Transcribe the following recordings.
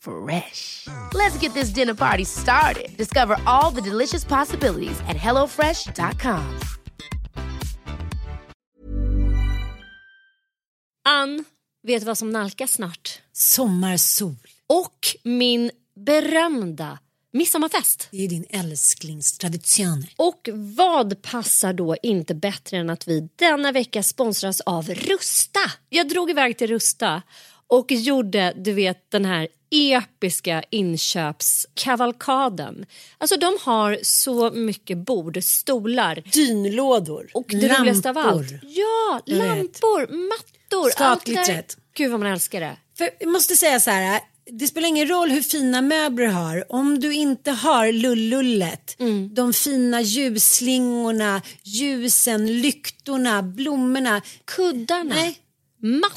Fresh. Let's get this dinner party started. Discover all the delicious possibilities at hellofresh.com. Ann, vet du vad som nalkas snart? Sommarsol. Och min berömda midsommarfest. Det är din älsklingstradition. Och vad passar då inte bättre än att vi denna vecka sponsras av Rusta? Jag drog iväg till Rusta och gjorde, du vet, den här episka inköpskavalkaden. Alltså de har så mycket bord, stolar. Dynlådor. Och det lampor. roligaste av allt. Ja, Jag vet. lampor, mattor. Skatglittret. Gud vad man älskar det. För jag måste säga så här. Det spelar ingen roll hur fina möbler du har. Om du inte har lullullet, Mm. de fina ljusslingorna, ljusen, lyktorna, blommorna. Kuddarna, Nej, mattorna.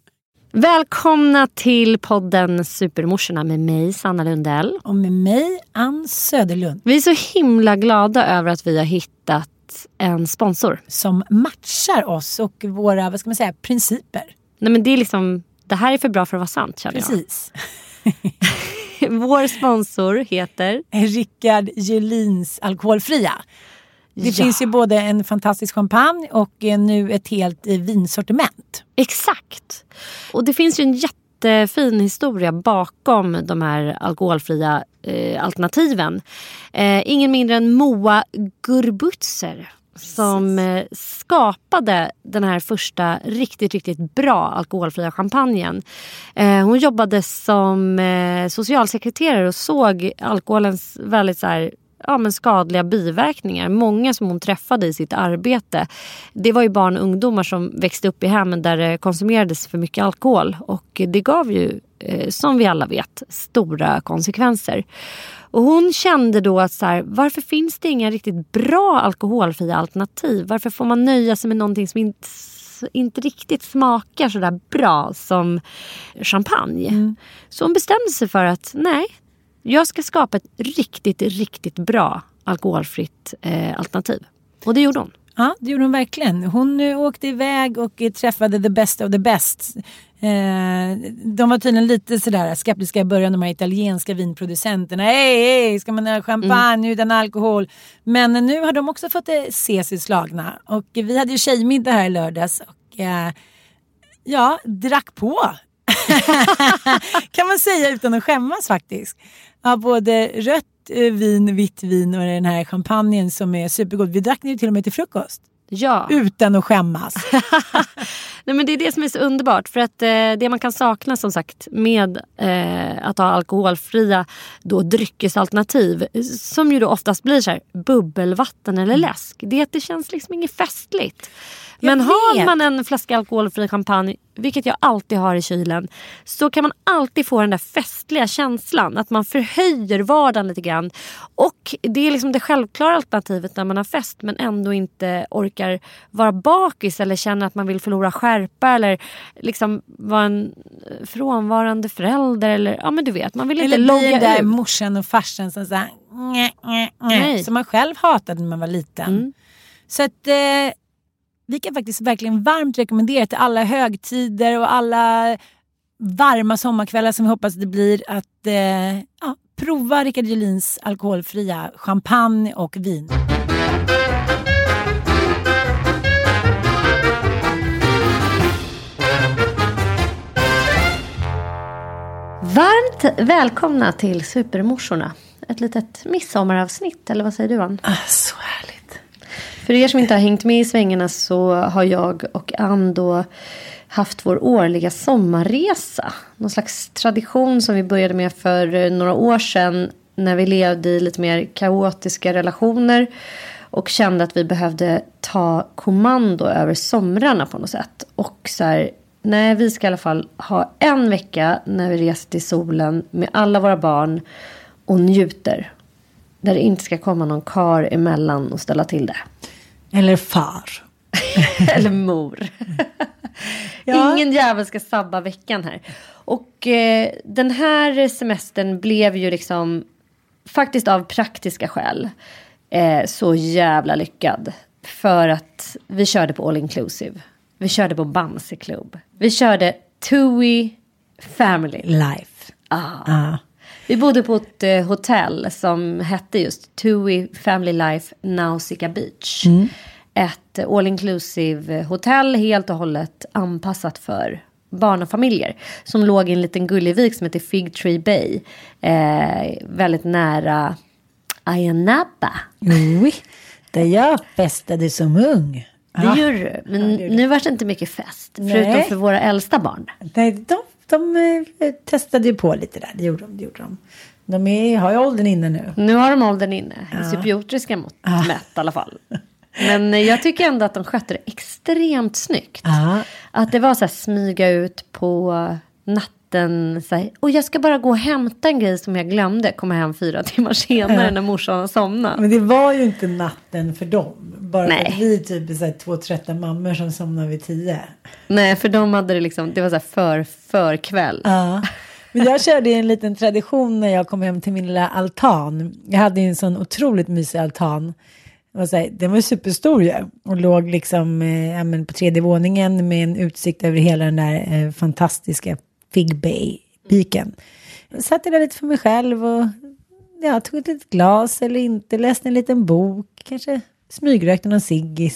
Välkomna till podden Supermorsorna med mig, Sanna Lundell. Och med mig, Ann Söderlund, Vi är så himla glada över att vi har hittat en sponsor. som matchar oss och våra vad ska man säga, principer. Nej, men det, är liksom, det här är för bra för att vara sant känner Precis. jag. Vår sponsor heter Rickard Gelins alkoholfria. Det Ja. finns ju både en fantastisk champagne och nu ett helt eh, vinsortiment. Exakt. Och det finns ju en jättefin historia bakom de här alkoholfria eh, alternativen. Eh, ingen mindre än Moa Gurbutzer som eh, skapade den här första riktigt, riktigt bra alkoholfria champagnen. Eh, hon jobbade som eh, socialsekreterare och såg alkoholens väldigt så här, ja, men skadliga biverkningar. Många som hon träffade i sitt arbete. Det var ju barn och ungdomar som växte upp i hemmen där det konsumerades för mycket alkohol. Och det gav ju, eh, som vi alla vet, stora konsekvenser. Och hon kände då att så här, varför finns det inga riktigt bra alkoholfria alternativ? Varför får man nöja sig med någonting som inte, inte riktigt smakar så där bra som champagne? Så hon bestämde sig för att nej, jag ska skapa ett riktigt, riktigt bra alkoholfritt eh, alternativ. Och det gjorde hon. Ja, det gjorde hon verkligen. Hon eh, åkte iväg och eh, träffade the best of the best. Eh, de var tydligen lite sådär skeptiska i början, de här italienska vinproducenterna. Hej, hej, ska man ha champagne utan alkohol? Men nu har de också fått eh, se sig slagna. Och vi hade ju tjejmiddag här i lördags och eh, ja, drack på. kan man säga utan att skämmas faktiskt. Ja, både rött eh, vin, vitt vin och den här champagnen som är supergod. Vi drack den ju till och med till frukost. Ja. Utan att skämmas. Nej, men det är det som är så underbart. För att eh, Det man kan sakna som sagt med eh, att ha alkoholfria då, dryckesalternativ som ju då oftast blir så här, bubbelvatten eller Mm. läsk. Det är att det känns liksom inget festligt. Jag Men har vet. man en flaska alkoholfri champagne, vilket jag alltid har i kylen, så kan man alltid få den där festliga känslan. Att man förhöjer vardagen lite grann. Och det är liksom det självklara alternativet när man har fest men ändå inte orkar vara bakis eller känner att man vill förlora skärpa eller liksom vara en frånvarande förälder. Eller, ja men du vet, man vill inte Eller bli logga den där ut. morsan och farsan som såhär, nä, nä, Nej. nä, som man själv hatade när man var liten. Mm. Så att eh, vi kan faktiskt verkligen varmt rekommendera till alla högtider och alla varma sommarkvällar som vi hoppas det blir att eh, ja, prova Rickard Julins alkoholfria champagne och vin. Varmt välkomna till Supermorsorna. Ett litet midsommaravsnitt, eller vad säger du Ann? Ah, så härligt. För er som inte har hängt med i svängarna så har jag och Ann då haft vår årliga sommarresa. Någon slags tradition som vi började med för eh, några år sedan när vi levde i lite mer kaotiska relationer och kände att vi behövde ta kommando över somrarna på något sätt. Och så här, nej vi ska i alla fall ha en vecka när vi reser till solen med alla våra barn och njuter. Där det inte ska komma någon kar emellan och ställa till det. Eller far. Eller mor. Ja. Ingen jävel ska sabba veckan här. Och eh, den här semestern blev ju liksom faktiskt av praktiska skäl eh, så jävla lyckad. För att vi körde på all inclusive. Vi körde på Bamse Club. Vi körde TUI Family. Life. Ah. Ah. Vi bodde på ett eh, hotell som hette just TUI Family Life Nausicaa Beach. Ett eh, all inclusive hotell helt och hållet anpassat för barn och familjer. Som låg i en liten gullig vik som heter Fig Tree Bay. Eh, väldigt nära Ayia Napa. Oj, där jag festade som ung. Det Ja. gör du. Men nu var det inte mycket fest. Nej. Förutom för våra äldsta barn. Nej, de, de eh, testade ju på lite där. Det gjorde de. Det gjorde de. de är, har ju åldern inne nu. Nu har de åldern inne. I cypriotiska mått mätt i alla fall. Men eh, jag tycker ändå att de skötte det extremt snyggt. Ja. Att det var så här smyga ut på natten. Så här, och jag ska bara gå och hämta en grej som jag glömde. Komma hem fyra timmar senare när morsan har somnat. Men det var ju inte natten för dem. Bara för Nej. att vi typ är så här två trötta mammor som somnar vid tio. Nej, för de hade det liksom, det var så här för, för kväll. Ja. Men jag körde en liten tradition när jag kom hem till min lilla altan. Jag hade en sån otroligt mysig altan. Det var så här, den var superstor ju. Och låg liksom eh, på tredje våningen med en utsikt över hela den där eh, fantastiska Fig Bay-piken. Jag satt där lite för mig själv och ja, tog ett litet glas eller inte, läste en liten bok, kanske smygrökte någon Det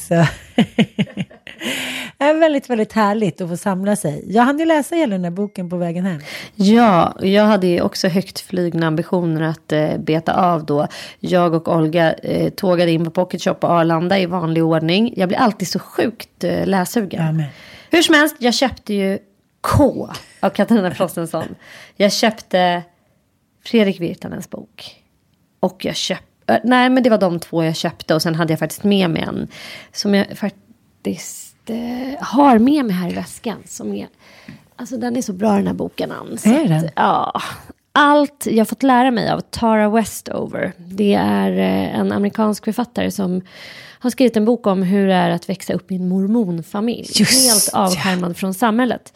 är väldigt, väldigt härligt att få samla sig. Jag hann ju läsa hela den här boken på vägen hem. Ja, jag hade ju också högt flygna ambitioner att eh, beta av då. Jag och Olga eh, tågade in på Pocket Shop på Arlanda i vanlig ordning. Jag blir alltid så sjukt eh, läsugen. Hur som helst, jag köpte ju K av Katarina Frostenson. Jag köpte Fredrik Virtanens bok. Och jag köpte, nej men det var de två jag köpte och sen hade jag faktiskt med mig en som jag faktiskt eh, har med mig här i väskan. Som är, alltså den är så bra den här boken Ann. Är att, den? Ja. Allt jag fått lära mig av Tara Westover. Det är eh, en amerikansk författare som har skrivit en bok om hur det är att växa upp i en mormonfamilj. Just helt ja. avskärmad från samhället.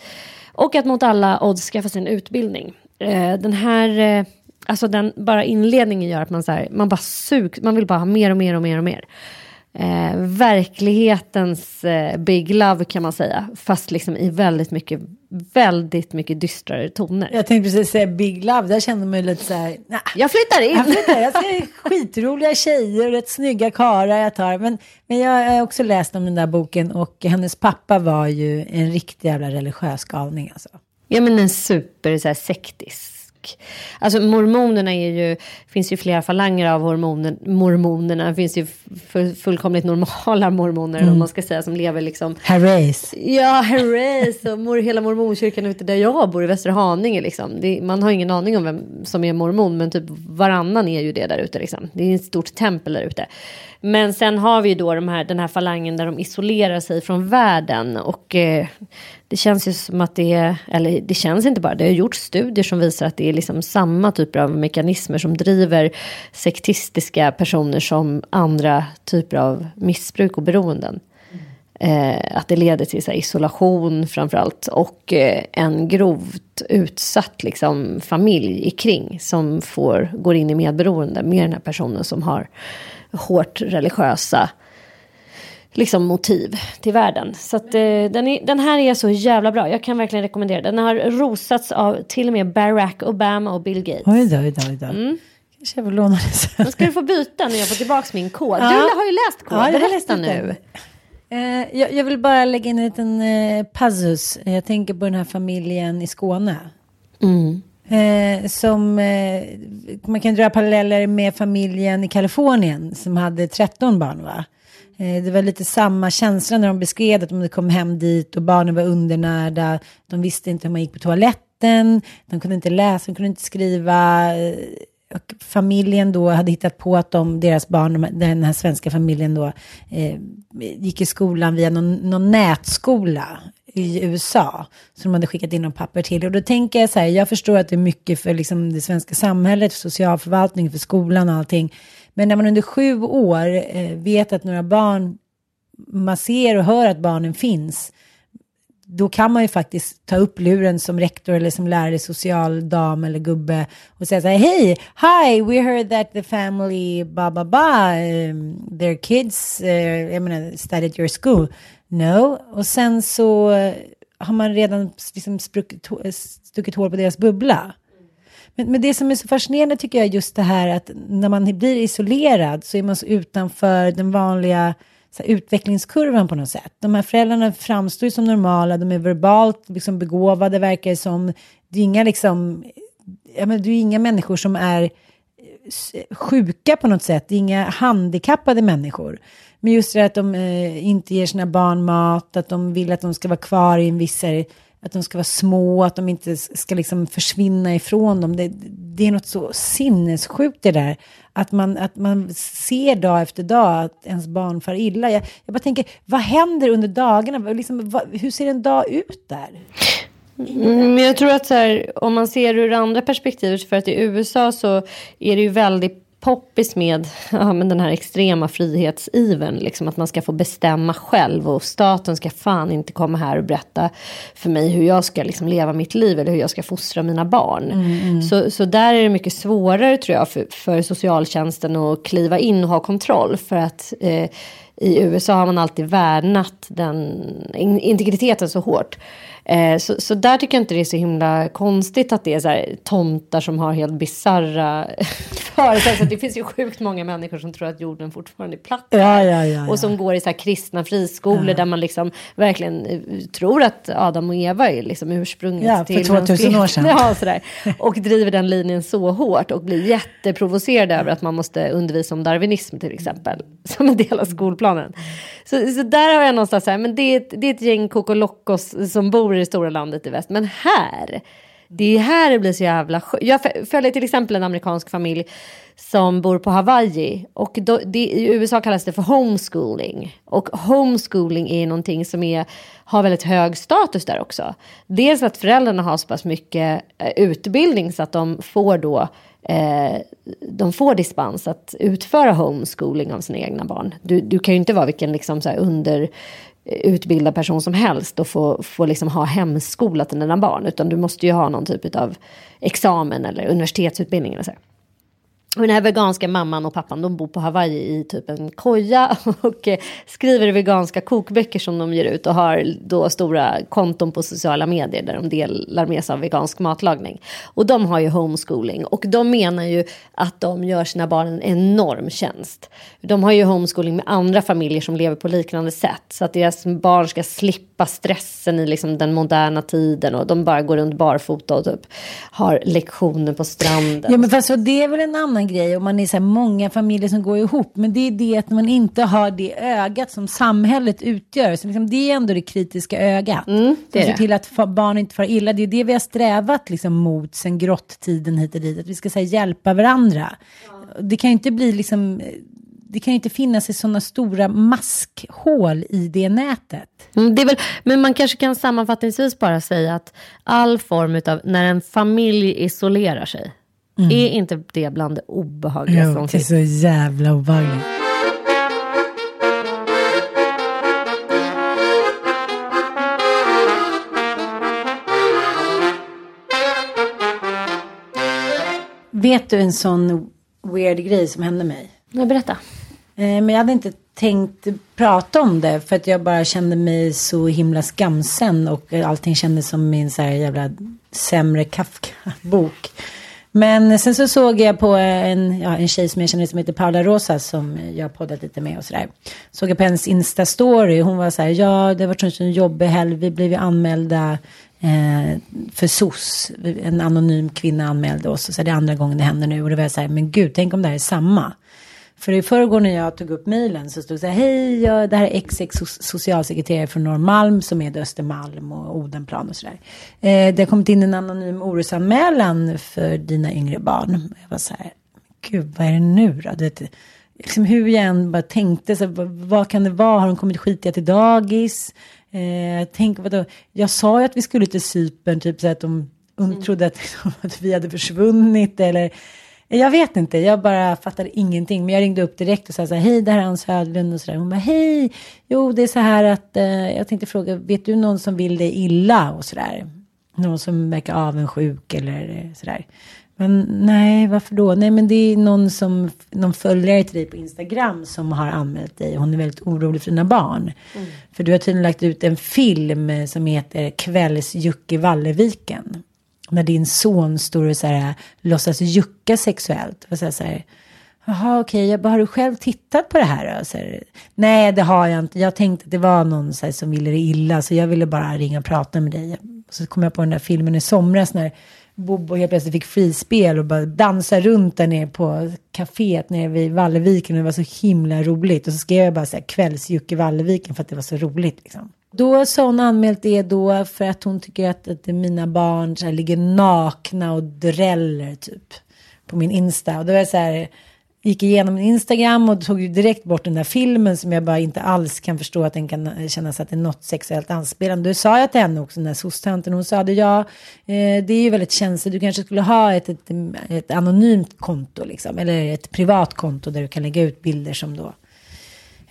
Och att mot alla odds skaffa sig en utbildning. Eh, den här, eh, alltså den bara inledningen gör att man, så här, man bara sug, man vill bara ha mer och mer och mer och mer. Eh, verklighetens eh, big love kan man säga. Fast liksom i väldigt mycket, väldigt mycket dystrare toner. Jag tänkte precis säga Big Love, där kände man ju lite så här, nah, Jag flyttar in! jag, inte, jag ser skitroliga tjejer och rätt snygga karlar jag tar. Men, men jag har också läst om den där boken och hennes pappa var ju en riktig jävla religiös galning alltså. Ja men en super så här, sektisk Alltså mormonerna är ju, finns ju flera falanger av hormoner, mormonerna. Det finns ju fullkomligt normala mormoner mm. om man ska säga som lever liksom. Herreys. Ja, herreys och mor, hela mormonkyrkan ute där jag bor i Västra Haninge liksom. Det, man har ingen aning om vem som är mormon men typ varannan är ju det där ute liksom. Det är ett stort tempel där ute. Men sen har vi ju då de här, den här falangen där de isolerar sig från världen. Och eh, det känns ju som att det är, eller det känns inte bara, det har gjorts studier som visar att det är liksom samma typer av mekanismer som driver sektistiska personer som andra typer av missbruk och beroenden. Eh, att det leder till så isolation framförallt och eh, en grovt utsatt liksom, familj kring som får, går in i medberoende med den här personen som har hårt religiösa liksom motiv till världen. Så att, eh, den, är, den här är så jävla bra. Jag kan verkligen rekommendera den. Den har rosats av till och med Barack Obama och Bill Gates. Oj då, oj då, oj då. Mm. Kanske jag får låna den sen. Då ska du få byta när jag får tillbaka min kod. Ja. Du har ju läst kod. Ja, Berätta nu. Eh, jag, jag, vill bara lägga in en liten eh, passus. Jag tänker på den här familjen i Skåne. Mm. Eh, som eh, man kan dra paralleller med familjen i Kalifornien som hade 13 barn va? Eh, det var lite samma känsla när de beskrev att de kom hem dit och barnen var undernärda. De visste inte hur man gick på toaletten, de kunde inte läsa, de kunde inte skriva. Eh, och familjen då hade hittat på att de, deras barn, den här svenska familjen då, eh, gick i skolan via någon, någon nätskola i USA som de hade skickat in några papper till. Och då tänker jag så här, jag förstår att det är mycket för liksom det svenska samhället, för socialförvaltning, för skolan och allting. Men när man under sju år eh, vet att några barn, man ser och hör att barnen finns, då kan man ju faktiskt ta upp luren som rektor eller som lärare, social dam eller gubbe och säga så här, hej, hi, we heard that the family, ba, ba, ba, um, their kids, uh, jag menar, studied your school. No, och sen så har man redan liksom spruckit, eh, stuckit hål på deras bubbla. Men, men det som är så fascinerande tycker jag är just det här att när man blir isolerad så är man så utanför den vanliga så här, utvecklingskurvan på något sätt. De här föräldrarna framstår ju som normala, de är verbalt liksom, begåvade verkar det som. Det är inga liksom, ja, men det är inga människor som är sjuka på något sätt, det är inga handikappade människor. Men just det att de eh, inte ger sina barn mat, att de vill att de ska vara kvar i en viss, att de ska vara små, att de inte ska liksom försvinna ifrån dem. Det, det är något så sinnessjukt det där. Att man, att man ser dag efter dag att ens barn far illa. Jag, jag bara tänker, vad händer under dagarna? Liksom, vad, hur ser en dag ut där? Men jag tror att så här, om man ser ur andra perspektivet, för att i USA så är det ju väldigt poppis med ja, men den här extrema frihetsiven. Liksom att man ska få bestämma själv och staten ska fan inte komma här och berätta för mig hur jag ska liksom leva mitt liv eller hur jag ska fostra mina barn. Mm, mm. Så, så där är det mycket svårare tror jag för, för socialtjänsten att kliva in och ha kontroll. För att eh, i USA har man alltid värnat den integriteten så hårt. Eh, så, så där tycker jag inte det är så himla konstigt att det är så här, tomtar som har helt bisarra föreställningar. Det finns ju sjukt många människor som tror att jorden fortfarande är platt. Ja, ja, ja, och som går i så kristna friskolor där man liksom verkligen eh, tror att Adam och Eva är liksom ursprunget ja, för 2000 år sedan. Ja, sådär. Och driver den linjen så hårt och blir jätteprovocerade över att man måste undervisa om darwinism till exempel. Som en del av skolplanen. Så, så där har jag någonstans så här, men det är ett, det är ett gäng kokolockos som bor i det stora landet i väst. Men här, det är här det blir så jävla Jag följer till exempel en amerikansk familj som bor på Hawaii. Och då, det, i USA kallas det för homeschooling. Och homeschooling är någonting som är, har väldigt hög status där också. Dels att föräldrarna har så pass mycket eh, utbildning så att de får då eh, de får dispens att utföra homeschooling av sina egna barn. Du, du kan ju inte vara vilken liksom så under utbildad person som helst och få, få liksom ha hemskola till dina barn. Utan du måste ju ha någon typ av examen eller universitetsutbildning. Eller så. Och den här veganska mamman och pappan de bor på Hawaii i typ en koja och eh, skriver veganska kokböcker som de ger ut och har då stora konton på sociala medier där de delar med sig av vegansk matlagning. Och de har ju homeschooling och de menar ju att de gör sina barn en enorm tjänst. De har ju homeschooling med andra familjer som lever på liknande sätt så att deras barn ska slippa stressen i liksom den moderna tiden och de bara går runt barfota och typ har lektioner på stranden. Ja men fast det är väl en annan grej om man är så här många familjer som går ihop. Men det är det att man inte har det ögat som samhället utgör. Så liksom, det är ändå det kritiska ögat. Mm, det som ser det. till att barn inte far illa. Det är det vi har strävat liksom, mot sen grottiden hit och dit. Att vi ska här, hjälpa varandra. Det kan ju inte bli liksom... Det kan ju inte finnas i sådana stora maskhål i det nätet. Mm, det väl, men man kanske kan sammanfattningsvis bara säga att all form av när en familj isolerar sig är inte det bland det obehagliga som det är finns. så jävla obehagligt. Vet du en sån weird grej som hände mig? Nej, berätta. Eh, Men jag hade inte tänkt prata om det för att jag bara kände mig så himla skamsen och allting kändes som min så här jävla sämre Kafka-bok. Men sen så såg jag på en, ja, en tjej som jag känner som heter Paula Rosa som jag har poddat lite med och sådär. Såg jag på hennes Insta-story. Hon var så här, ja det har varit en sån jobbig helg. Vi blev ju anmälda eh, för SOS. En anonym kvinna anmälde oss. Och så här, det är andra gången det händer nu. Och det var så här, men gud, tänk om det här är samma. För i förrgår när jag tog upp mejlen så stod det så här, hej, jag, det här är XX so- socialsekreterare från Norrmalm som är Östermalm och Odenplan och sådär. Eh, det har kommit in en anonym orosanmälan för dina yngre barn. Jag var så här, gud vad är det nu då? Du vet, liksom hur jag än bara tänkte, så, vad, vad kan det vara? Har de kommit skitiga till dagis? Eh, tänk vadå? Jag sa ju att vi skulle till Cypern, typ så att de hon trodde att, att vi hade försvunnit eller jag vet inte, jag bara fattade ingenting. Men jag ringde upp direkt och sa så här, hej det här är Hans Hödlund och så där. Hon bara, hej, jo det är så här att eh, jag tänkte fråga, vet du någon som vill dig illa och så där? Någon som verkar avundsjuk eller eh, så där. Men nej, varför då? Nej, men det är någon som, någon följare till dig på Instagram som har anmält dig. Hon är väldigt orolig för dina barn. För du har tydligen lagt ut en film som heter Kvälls-Juck i Valleviken när din son står och så här, låtsas jucka sexuellt. Och så här, så här, Jaha, okej, okay. har du själv tittat på det här? Så här, Nej, det har jag inte. Jag tänkte att det var någon så här, som ville det illa, så jag ville bara ringa och prata med dig. Och så kom jag på den där filmen i somras när Bobo helt plötsligt fick frispel och bara dansa runt där nere på kaféet nere vid Valleviken. Och det var så himla roligt. Och så skrev jag bara så här kvällsjuck i Valleviken för att det var så roligt liksom. Då så har hon anmält det då för att hon tycker att, att mina barn så här, ligger nakna och dräller typ på min Insta. Och då var jag så här, gick igenom min Instagram och tog ju direkt bort den där filmen som jag bara inte alls kan förstå att den kan eh, kännas att det är något sexuellt anspelande. Då sa jag till henne också, den där sostanten, hon sa det, ja, eh, det är ju väldigt känsligt, du kanske skulle ha ett, ett, ett anonymt konto liksom, eller ett privat konto där du kan lägga ut bilder som då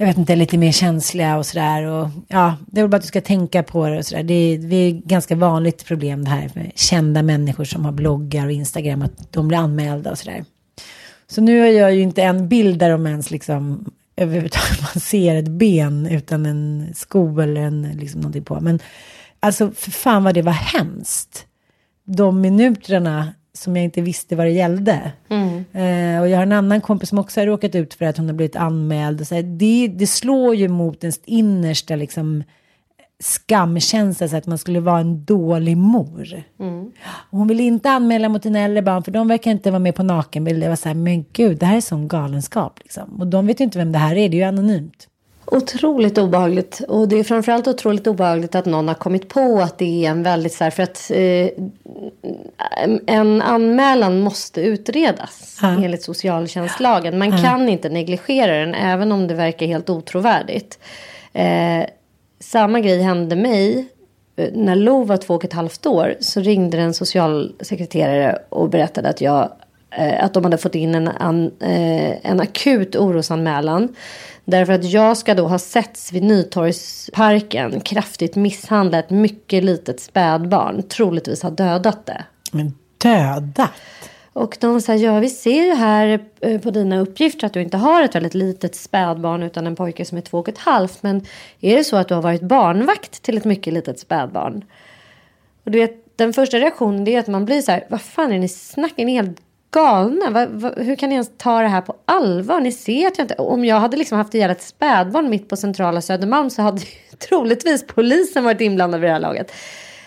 jag vet inte, lite mer känsliga och sådär. Och ja, det är väl bara att du ska tänka på det och sådär. Det är, det är ganska vanligt problem det här med kända människor som har bloggar och Instagram, att de blir anmälda och sådär. Så nu har jag ju inte en bild där de ens liksom överhuvudtaget man ser ett ben utan en sko eller en, liksom någonting på. Men alltså för fan vad det var hemskt. De minuterna som jag inte visste vad det gällde. Eh, och jag har en annan kompis som också har råkat ut för att hon har blivit anmäld. Och så här, det, det slår ju mot ens innersta liksom, skamkänsla, så att man skulle vara en dålig mor. Och hon vill inte anmäla mot dina äldre barn för de verkar inte vara med på nakenbilder. Jag var så här, men gud, det här är sån galenskap. Liksom. Och de vet ju inte vem det här är, det är ju anonymt. Otroligt obehagligt. Och det är framförallt otroligt obehagligt att någon har kommit på att det är en väldigt så här, för att eh, en anmälan måste utredas Ja. enligt socialtjänstlagen. Man kan inte negligera den även om det verkar helt otrovärdigt. Eh, samma grej hände mig. Eh, När Lo var två och ett halvt år så ringde en socialsekreterare och berättade att jag att de hade fått in en, an, eh, en akut orosanmälan. Därför att jag ska då ha setts vid Nytorgsparken kraftigt misshandla ett mycket litet spädbarn. Troligtvis ha dödat det. Men döda? Och de sa, ja vi ser ju här eh, på dina uppgifter att du inte har ett väldigt litet spädbarn utan en pojke som är två och ett halvt. Men är det så att du har varit barnvakt till ett mycket litet spädbarn? Och du vet, den första reaktionen är att man blir så här, vad fan är ni snackar? Är ni helt galna? Va, va, hur kan ni ens ta det här på allvar? Ni ser att jag inte... Om jag hade liksom haft ihjäl ett spädbarn mitt på centrala Södermalm så hade troligtvis polisen varit inblandad vid det här laget.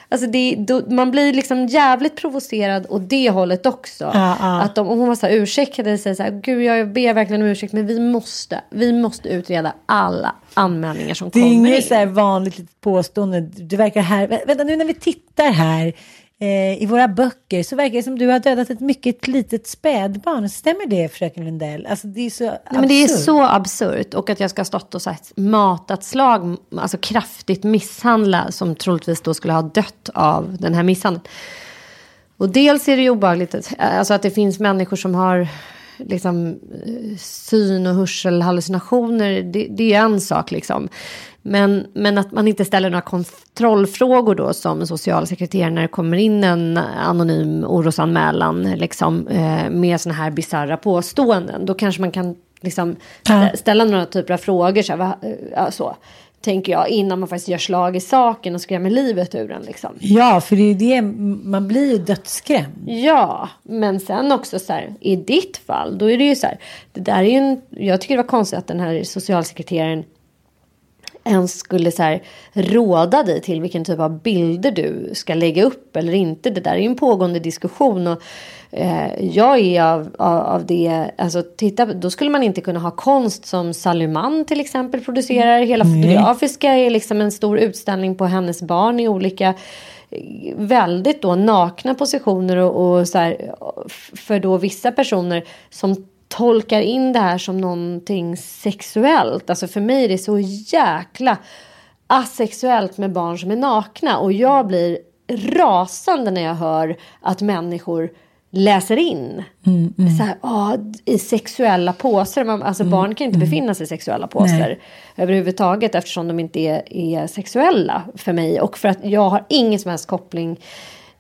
Alltså det, då, man blir liksom jävligt provocerad åt det hållet också. Ja, ja. Att de, och hon var så här ursäktade sig så här, gud jag ber verkligen om ursäkt men vi måste, vi måste utreda alla anmälningar som Det är kommer in. inget så här vanligt påstående. Du verkar här, vä- vänta nu när vi tittar här eh, i våra böcker så verkar det som du har dödat ett mycket litet spädbarn. Stämmer det fröken Lundell? Alltså det är så Nej, men det är absurt. så absurt. Och att jag ska ha stått och sagt matat slag, alltså kraftigt misshandla, som troligtvis då skulle ha dött av den här misshandeln. Och dels är det ju obehagligt, alltså att det finns människor som har liksom eh, syn och hörselhallucinationer, det, det är en sak liksom. Men, men att man inte ställer några kontrollfrågor då som socialsekreterare när det kommer in en anonym orosanmälan liksom, eh, med sådana här bisarra påståenden. Då kanske man kan liksom stä- ställa några typer av frågor så, här, va, ja, så tänker jag innan man faktiskt gör slag i saken och skrämmer livet ur den liksom. Ja, för det är ju det, man blir ju dödsskrämd. Ja, men sen också så här, i ditt fall, då är det ju så här, det där är ju en, jag tycker det var konstigt att den här socialsekreteraren ens skulle så här råda dig till vilken typ av bilder du ska lägga upp eller inte. Det där är ju en pågående diskussion och eh, jag är av, av, av det, alltså titta, då skulle man inte kunna ha konst som Saluman till exempel producerar. Hela fotografiska är liksom en stor utställning på hennes barn i olika eh, väldigt då nakna positioner och, och så här, för då vissa personer som tolkar in det här som någonting sexuellt. Alltså för mig är det så jäkla asexuellt med barn som är nakna och jag blir rasande när jag hör att människor läser in Så här, ah, i sexuella påsar. Man, alltså barn kan inte befinna sig i sexuella påsar Nej. överhuvudtaget eftersom de inte är, är sexuella för mig och för att jag har ingen som helst koppling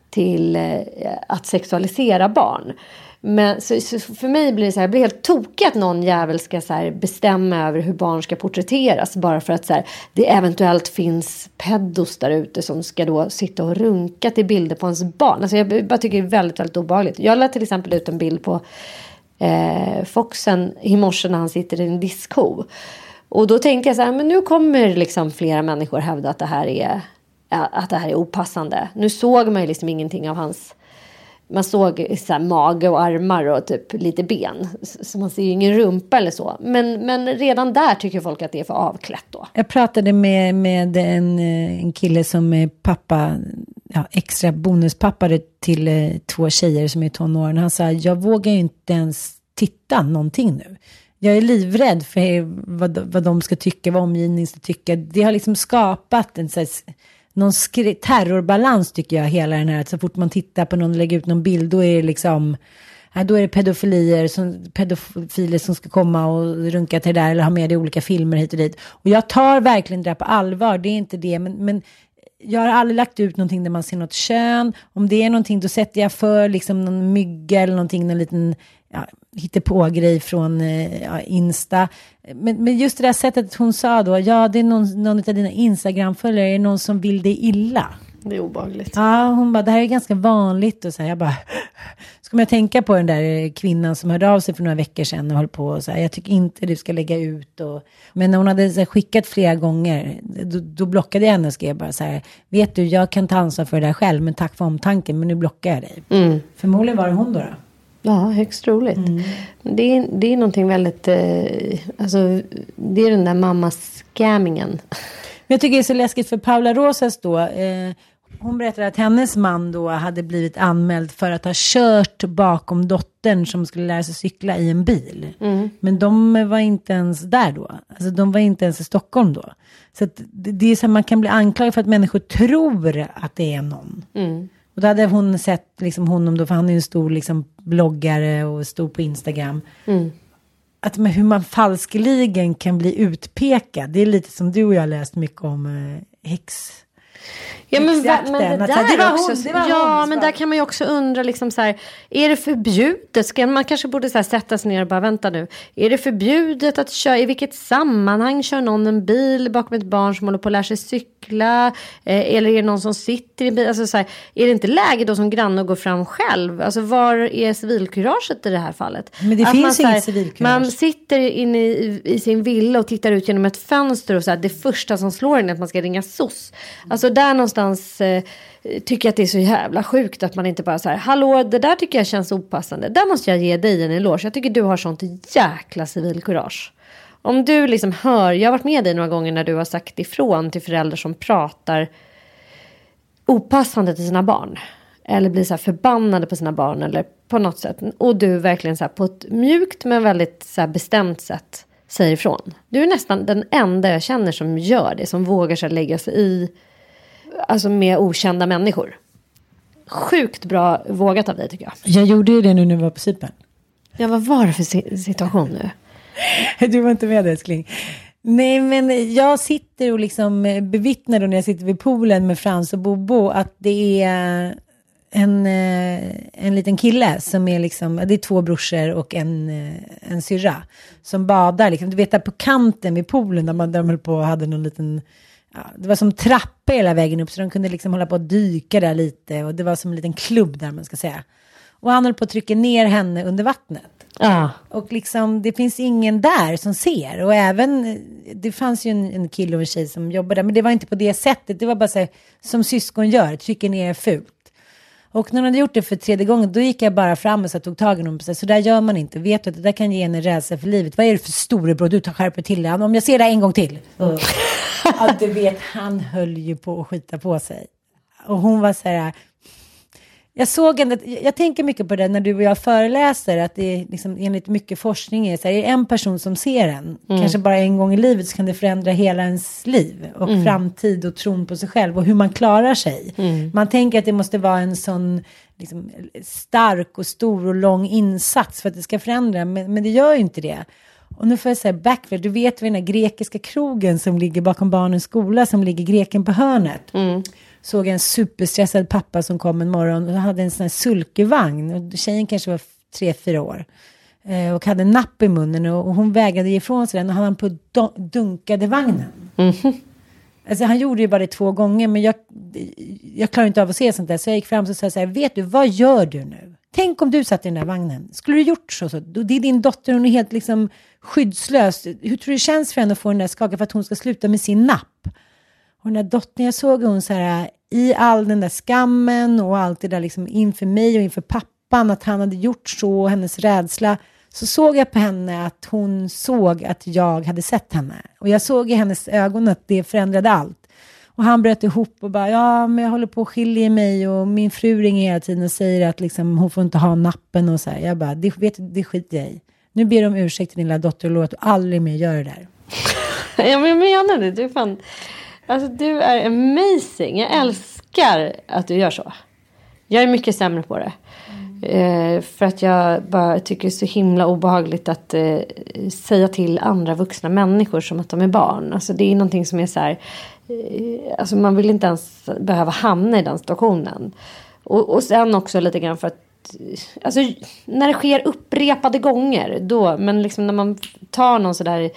till eh, att sexualisera barn. Men så, så för mig blir det så här, jag blir helt tokig att någon jävel ska så här, bestämma över hur barn ska porträtteras. Bara för att så här, det eventuellt finns peddos där ute som ska då sitta och runka till bilder på ens barn. Alltså jag bara tycker det är väldigt, väldigt obehagligt. Jag lade till exempel ut en bild på eh, Foxen i morse när han sitter i en diskho. Och då tänkte jag så här, men nu kommer liksom flera människor hävda att det här är, att det här är opassande. Nu såg man ju liksom ingenting av hans man såg så här, mage och armar och typ lite ben. Så man ser ju ingen rumpa eller så. Men, men redan där tycker folk att det är för avklätt då. Jag pratade med, med en, eh, en kille som är pappa, ja, extra bonuspappa till eh, två tjejer som är i tonåren. Han sa, jag vågar ju inte ens titta någonting nu. Jag är livrädd för vad, vad de ska tycka, vad omgivningen ska tycka. Det har liksom skapat en så här, någon terrorbalans tycker jag, hela den här. Att så fort man tittar på någon och lägger ut någon bild, då är det liksom Ja, då är det pedofilier som, pedofiler som ska komma och runka till det där eller ha med det i olika filmer hit och dit. Och jag tar verkligen det där på allvar, det är inte det, men, men jag har aldrig lagt ut någonting där man ser något kön. Om det är någonting då sätter jag för liksom någon mygga eller någonting, någon liten ja, hittepå-grej från eh, ja, Insta. Men, men just det där sättet hon sa då, ja det är någon, någon av dina Instagram-följare, är det någon som vill dig illa? Det är obehagligt. Ja, hon bara, det här är ganska vanligt. Och så här, jag bara, så kommer jag tänka på den där kvinnan som hörde av sig för några veckor sedan och höll på och så här, jag tycker inte du ska lägga ut. Och, men när hon hade här, skickat flera gånger, då, då blockade jag henne och skrev bara så här, vet du, jag kan ta ansvar för det där själv, men tack för omtanken, men nu blockar jag dig. Förmodligen var det hon då. då. Ja, högst troligt. Det, är, det är någonting väldigt... Eh, alltså, det är den där mamma-scammingen. Jag tycker det är så läskigt för Paula Rosas då. Eh, hon berättade att hennes man då hade blivit anmäld för att ha kört bakom dottern som skulle lära sig cykla i en bil. Men de var inte ens där då. Alltså de var inte ens i Stockholm då. Så det, är så att man kan bli anklagad för att människor tror att det är någon. Och då hade hon sett liksom honom då, för han är ju en stor liksom, bloggare och stor på Instagram att med hur man falskeligen kan bli utpekad. Det är lite som du och jag har läst mycket om eh, häx. Ja men, va, men det att där här, det var också. hon, det var ja hon, men där kan man ju också undra liksom så här. Är det förbjudet? Ska man kanske borde så här, sätta sig ner och bara vänta nu. Är det förbjudet att köra? I vilket sammanhang kör någon en bil bakom ett barn som håller på att lära sig cykla? Eh, eller är det någon som sitter i bilen? Alltså, så här, är det inte läge då som granne att gå fram själv? Alltså var är civilkuraget i det här fallet? Men det Att finns man, här, inget civilkurage. Man sitter inne i, i sin villa och tittar ut genom ett fönster och så här, det första som slår en är att man ska ringa SOS. Alltså där någonstans eh, tycker jag att det är så jävla sjukt att man inte bara så här, hallå det där tycker jag känns opassande. Där måste jag ge dig en eloge. Jag tycker du har sånt jäkla civilkurage. Om du liksom hör, jag har varit med dig några gånger när du har sagt ifrån till föräldrar som pratar opassande till sina barn. Eller blir så förbannade på sina barn eller på något sätt. Och du verkligen så på ett mjukt men väldigt så bestämt sätt säger ifrån. Du är nästan den enda jag känner som gör det. Som vågar sig lägga sig i. Alltså med okända människor. Sjukt bra vågat av dig tycker jag. Jag gjorde ju det nu när vi var på Cypern. Ja vad var det för si- situation nu? Du var inte med älskling. Nej men jag sitter och liksom bevittnar då när jag sitter vid poolen med Frans och Bobo att det är en, eh, en liten kille som är liksom, det är två brorsor och en, eh, en syrra som badar liksom, du vet där på kanten vid poolen där man där de höll på och hade någon liten, ja, det var som trappa hela vägen upp så de kunde liksom hålla på att dyka där lite och det var som en liten klubb där man ska säga. Och han höll på att trycka ner henne under vattnet. Ja. Och liksom, det finns ingen där som ser. Och även, det fanns ju en, en kille och en tjej som jobbade där, men det var inte på det sättet. Det var bara så här, som syskon gör, trycker ner fult. Och när hon hade gjort det för tredje gången, då gick jag bara fram och så tog tag i honom så där gör man inte. Vet du att det där kan ge en rädsla för livet. Vad är det för storebror, du tar skärper till dig. Om jag ser det en gång till. ja, du vet, han höll ju på att skita på sig. Och hon var så här, jag såg ändå, jag tänker mycket på det när du och jag föreläser, att det är liksom, enligt mycket forskning är så här, är det en person som ser en, kanske bara en gång i livet, så kan det förändra hela ens liv och framtid och tron på sig själv och hur man klarar sig. Man tänker att det måste vara en sån liksom, stark och stor och lång insats för att det ska förändra, men, men det gör ju inte det. Och nu får jag säga backflip, du vet vid den här grekiska krogen som ligger bakom barnens skola, som ligger greken på hörnet såg en superstressad pappa som kom en morgon och hade en sån här sulkevagn. Och tjejen kanske var tre, fyra år. Eh, och hade napp i munnen och, hon vägrade ge ifrån sig den och han på dunkade vagnen. Alltså han gjorde ju bara det två gånger men jag, jag klarar inte av att se sånt där. Så jag gick fram och sa så här, vet du, vad gör du nu? Tänk om du satt i den där vagnen. Skulle du gjort så? så det är din dotter, hon är helt liksom skyddslös. Hur tror du det känns för henne att få den där skakan för att hon ska sluta med sin napp? Och den där dottern, jag såg hon så här i all den där skammen och allt det där liksom inför mig och inför pappan att han hade gjort så och hennes rädsla. Så såg jag på henne att hon såg att jag hade sett henne. Och jag såg i hennes ögon att det förändrade allt. Och han bröt ihop och bara, ja men jag håller på att skilja mig och min fru ringer hela tiden och säger att liksom, hon får inte ha nappen och så här. Jag bara, det, vet, det skiter jag i. Nu ber de om ursäkt till din lilla dotter och lovar att du aldrig mer gör det där. Ja, men jag menar det. Du, fan, alltså, du är amazing. Jag älskar att du gör så. Jag är mycket sämre på det. Eh, för att jag bara tycker det är så himla obehagligt att eh, säga till andra vuxna människor som att de är barn. Alltså det är någonting som är så här. Eh, alltså man vill inte ens behöva hamna i den situationen. Och, och sen också lite grann för att Alltså när det sker upprepade gånger då. Men liksom när man tar någon sådär.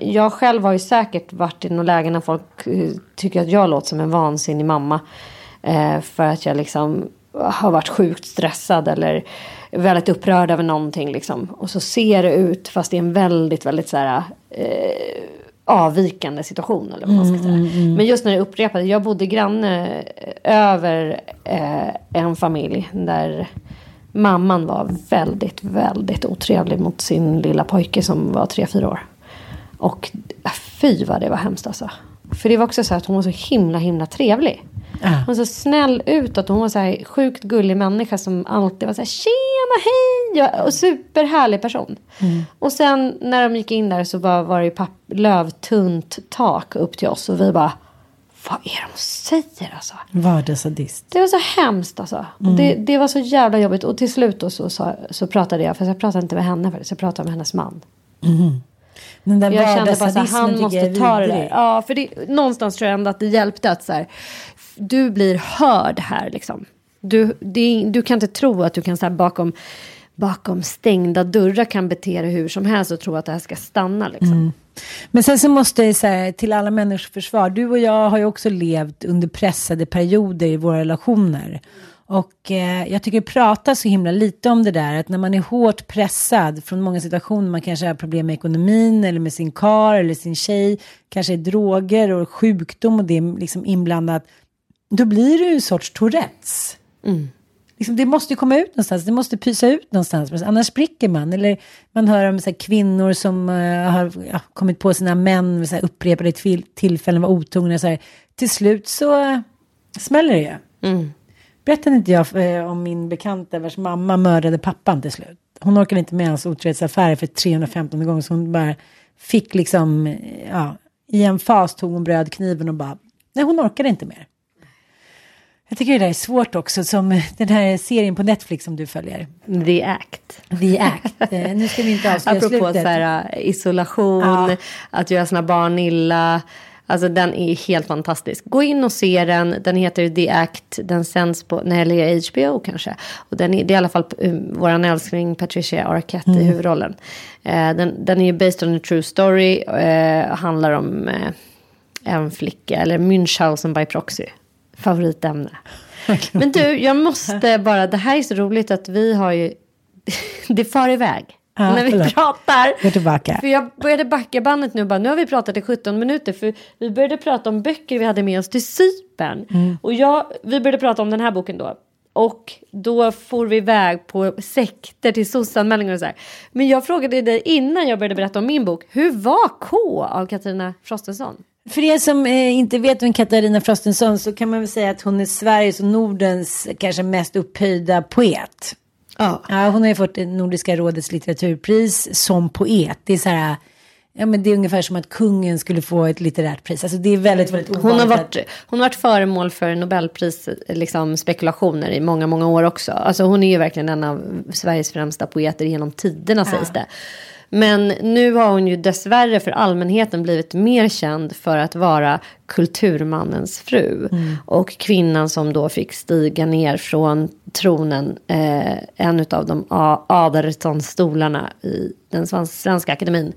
Jag själv har ju säkert varit i några lägen när folk eh, tycker att jag låter som en vansinnig mamma. Eh, för att jag liksom har varit sjukt stressad eller väldigt upprörd över någonting liksom. Och så ser det ut fast det är en väldigt, väldigt så här, eh, avvikande situation eller vad man ska säga. Men just när det upprepade, jag bodde granne över eh, en familj där mamman var väldigt, väldigt otrevlig mot sin lilla pojke som var tre fyra år. Och äh, fy vad det var hemskt alltså. För det var också så att hon var så himla, himla trevlig. Hon var så snäll utåt. Hon var så här sjukt gullig människa som alltid var så här tjena hej. Och superhärlig person. Och sen när de gick in där så bara var det ju papp, lövtunt tak upp till oss. Och vi bara, vad är det hon säger alltså? Vardagssadist. Det var så hemskt alltså. Och Det, det var så jävla jobbigt. Och till slut då så, så, så pratade jag, för jag pratade inte med henne faktiskt, jag pratade med hennes man. Den där Jag kände bara vardagssadismen han måste ta det där. Ja, för det, någonstans tror jag ändå att det hjälpte att så här, du blir hörd här liksom. Du, det, du kan inte tro att du kan så här, bakom, bakom stängda dörrar kan bete dig hur som helst och tro att det här ska stanna liksom. Mm. Men sen så måste jag säga till alla människors försvar. Du och jag har ju också levt under pressade perioder i våra relationer. Och eh, jag tycker det pratas så himla lite om det där. Att när man är hårt pressad från många situationer. Man kanske har problem med ekonomin eller med sin kar eller sin tjej. Kanske är droger och sjukdom och det är liksom inblandat. Då blir det ju en sorts Tourettes. Mm. Liksom, det måste ju komma ut någonstans, det måste pysa ut någonstans, annars spricker man. Eller man hör om så här, kvinnor som eh, har ja, kommit på sina män vid så här, upprepade till, tillfällen, var otrogna. Så här. Till slut så eh, smäller det ju. Berättade inte jag eh, om min bekanta vars mamma mördade pappan till slut. Hon orkade inte med hans otrohetsaffärer för 315 gånger så hon bara fick liksom, ja, i en fas tog hon brödkniven och bara, nej hon orkade inte mer. Jag tycker det där är svårt också, som den här serien på Netflix som du följer. The Act. The Act. Eh, nu ska vi inte avslöja Apropå slutet. så här, äh, isolation, Ja. att göra sina barn illa. Alltså den är helt fantastisk. Gå in och se den. Den heter The Act. Den sänds på, nej, eller HBO kanske. Och den är, det är i alla fall um, våran älskling Patricia Arquette Mm. i huvudrollen. Eh, den, den är based on a true story. Eh, handlar om eh, en flicka, eller Münchhausen by proxy. Favoritämne. Men du, jag måste bara, det här är så roligt att vi har ju, det far iväg. Ja, när vi förlåt. pratar. Gå tillbaka. För jag började backa bandet nu och bara, nu har vi pratat i 17 minuter. För vi började prata om böcker vi hade med oss till Cypern. Mm. Och jag, vi började prata om den här boken då. Och då får vi iväg på sekter till sossanmälningar och så här. Men jag frågade dig innan jag började berätta om min bok. Hur var K av Katarina Frostenson? För er som eh, inte vet vem Katarina Frostenson så kan man väl säga att hon är Sveriges och Nordens kanske mest upphöjda poet. Ja. Ja, hon har ju fått Nordiska rådets litteraturpris som poet. Det är så här, ja men det är ungefär som att kungen skulle få ett litterärt pris. Alltså det är väldigt, väldigt ovanligt. Hon har, varit, hon har varit föremål för Nobelpris liksom, spekulationer i många, många år också. Alltså, hon är ju verkligen en av Sveriges främsta poeter genom tiderna sägs det. Men nu har hon ju dessvärre för allmänheten blivit mer känd för att vara kulturmannens fru. Och kvinnan som då fick stiga ner från tronen, eh, en av de Aderton-stolarna i den svenska, svenska akademin.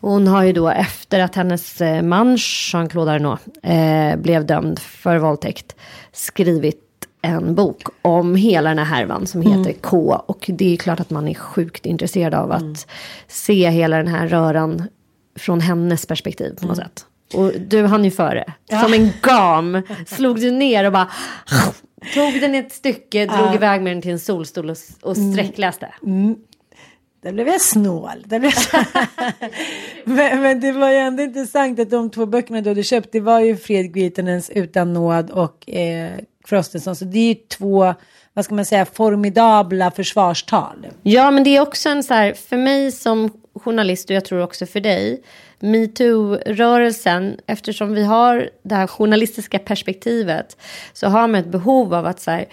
Hon har ju då efter att hennes eh, man Jean-Claude Arnault eh, blev dömd för våldtäkt skrivit en bok om hela den här härvan som heter K. Och det är klart att man är sjukt intresserad av att se hela den här röran från hennes perspektiv på något sätt. Och du hann ju före. Som en gam slog du ner och bara tog den ett stycke, drog iväg med den till en solstol och, och sträckläste. Där blev jag snål. Där blev jag... men, men det var ju ändå intressant att de två böckerna du hade köpt, det var ju Fredrik Virtanens Utan nåd och eh, Frostenson. Så det är ju två, vad ska man säga, formidabla försvarstal. Ja, men det är också en så här, för mig som journalist och jag tror också för dig, metoo-rörelsen, eftersom vi har det här journalistiska perspektivet, så har man ett behov av att så här,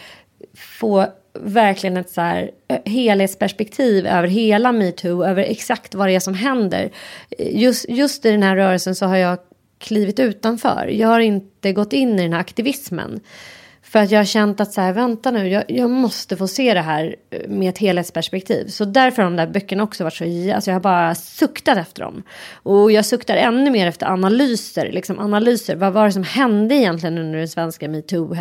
få verkligen ett så här, eh, helhetsperspektiv över hela metoo, över exakt vad det är som händer. Just, just i den här rörelsen så har jag klivit utanför. Jag har inte gått in i den här aktivismen. För att jag har känt att så här, vänta nu, jag, jag måste få se det här eh, med ett helhetsperspektiv. Så därför har de där böckerna också varit så, alltså jag har bara suktat efter dem. Och jag suktar ännu mer efter analyser, liksom analyser. Vad var det som hände egentligen under den svenska metoo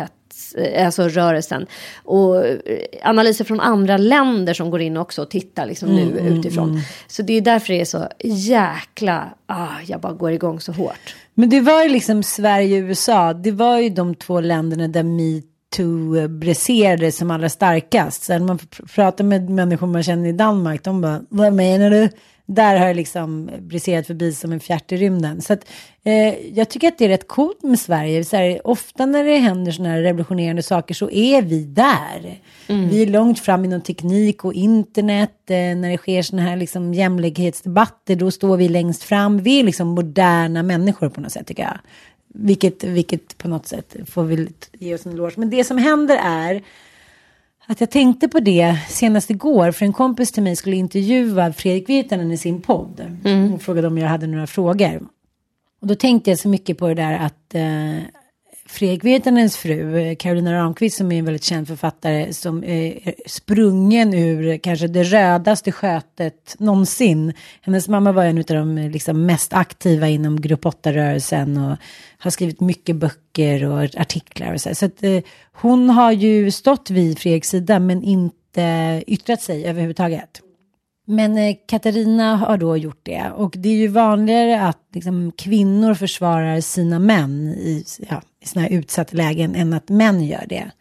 eh, alltså rörelsen. Och eh, analyser från andra länder som går in också och tittar liksom nu utifrån. Så det är därför det är så jäkla, ah, jag bara går igång så hårt. Men det var ju liksom Sverige och USA, det var ju de två länderna där metoo briserade som allra starkast. Så när man pratar med människor man känner i Danmark, de bara, vad menar du? Där har det liksom briserat förbi som en fjärt i rymden. Så att, eh, jag tycker att det är rätt coolt med Sverige. Så här, ofta när det händer sådana här revolutionerande saker så är vi där. Vi är långt fram inom teknik och internet. Eh, när det sker sådana här liksom jämlikhetsdebatter, då står vi längst fram. Vi är liksom moderna människor på något sätt tycker jag. Vilket, vilket på något sätt får vi ge oss en eloge. Men det som händer är att jag tänkte på det senast igår. För en kompis till mig skulle intervjua Fredrik Virtanen i sin podd. Mm. Och frågade om jag hade några frågor. Och då tänkte jag så mycket på det där att eh, Fredrik Virtanens fru, eh, Carolina Ramqvist, som är en väldigt känd författare, som eh, är sprungen ur kanske det rödaste skötet någonsin. Hennes mamma var en av de eh, liksom, mest aktiva inom Grupp 8-rörelsen och har skrivit mycket böcker och artiklar. Och så så att, eh, hon har ju stått vid Fredriks sida, men inte yttrat sig överhuvudtaget. Men eh, Katarina har då gjort det. Och det är ju vanligare att liksom, kvinnor försvarar sina män i, ja, i sådana här utsatta lägen än att män gör det.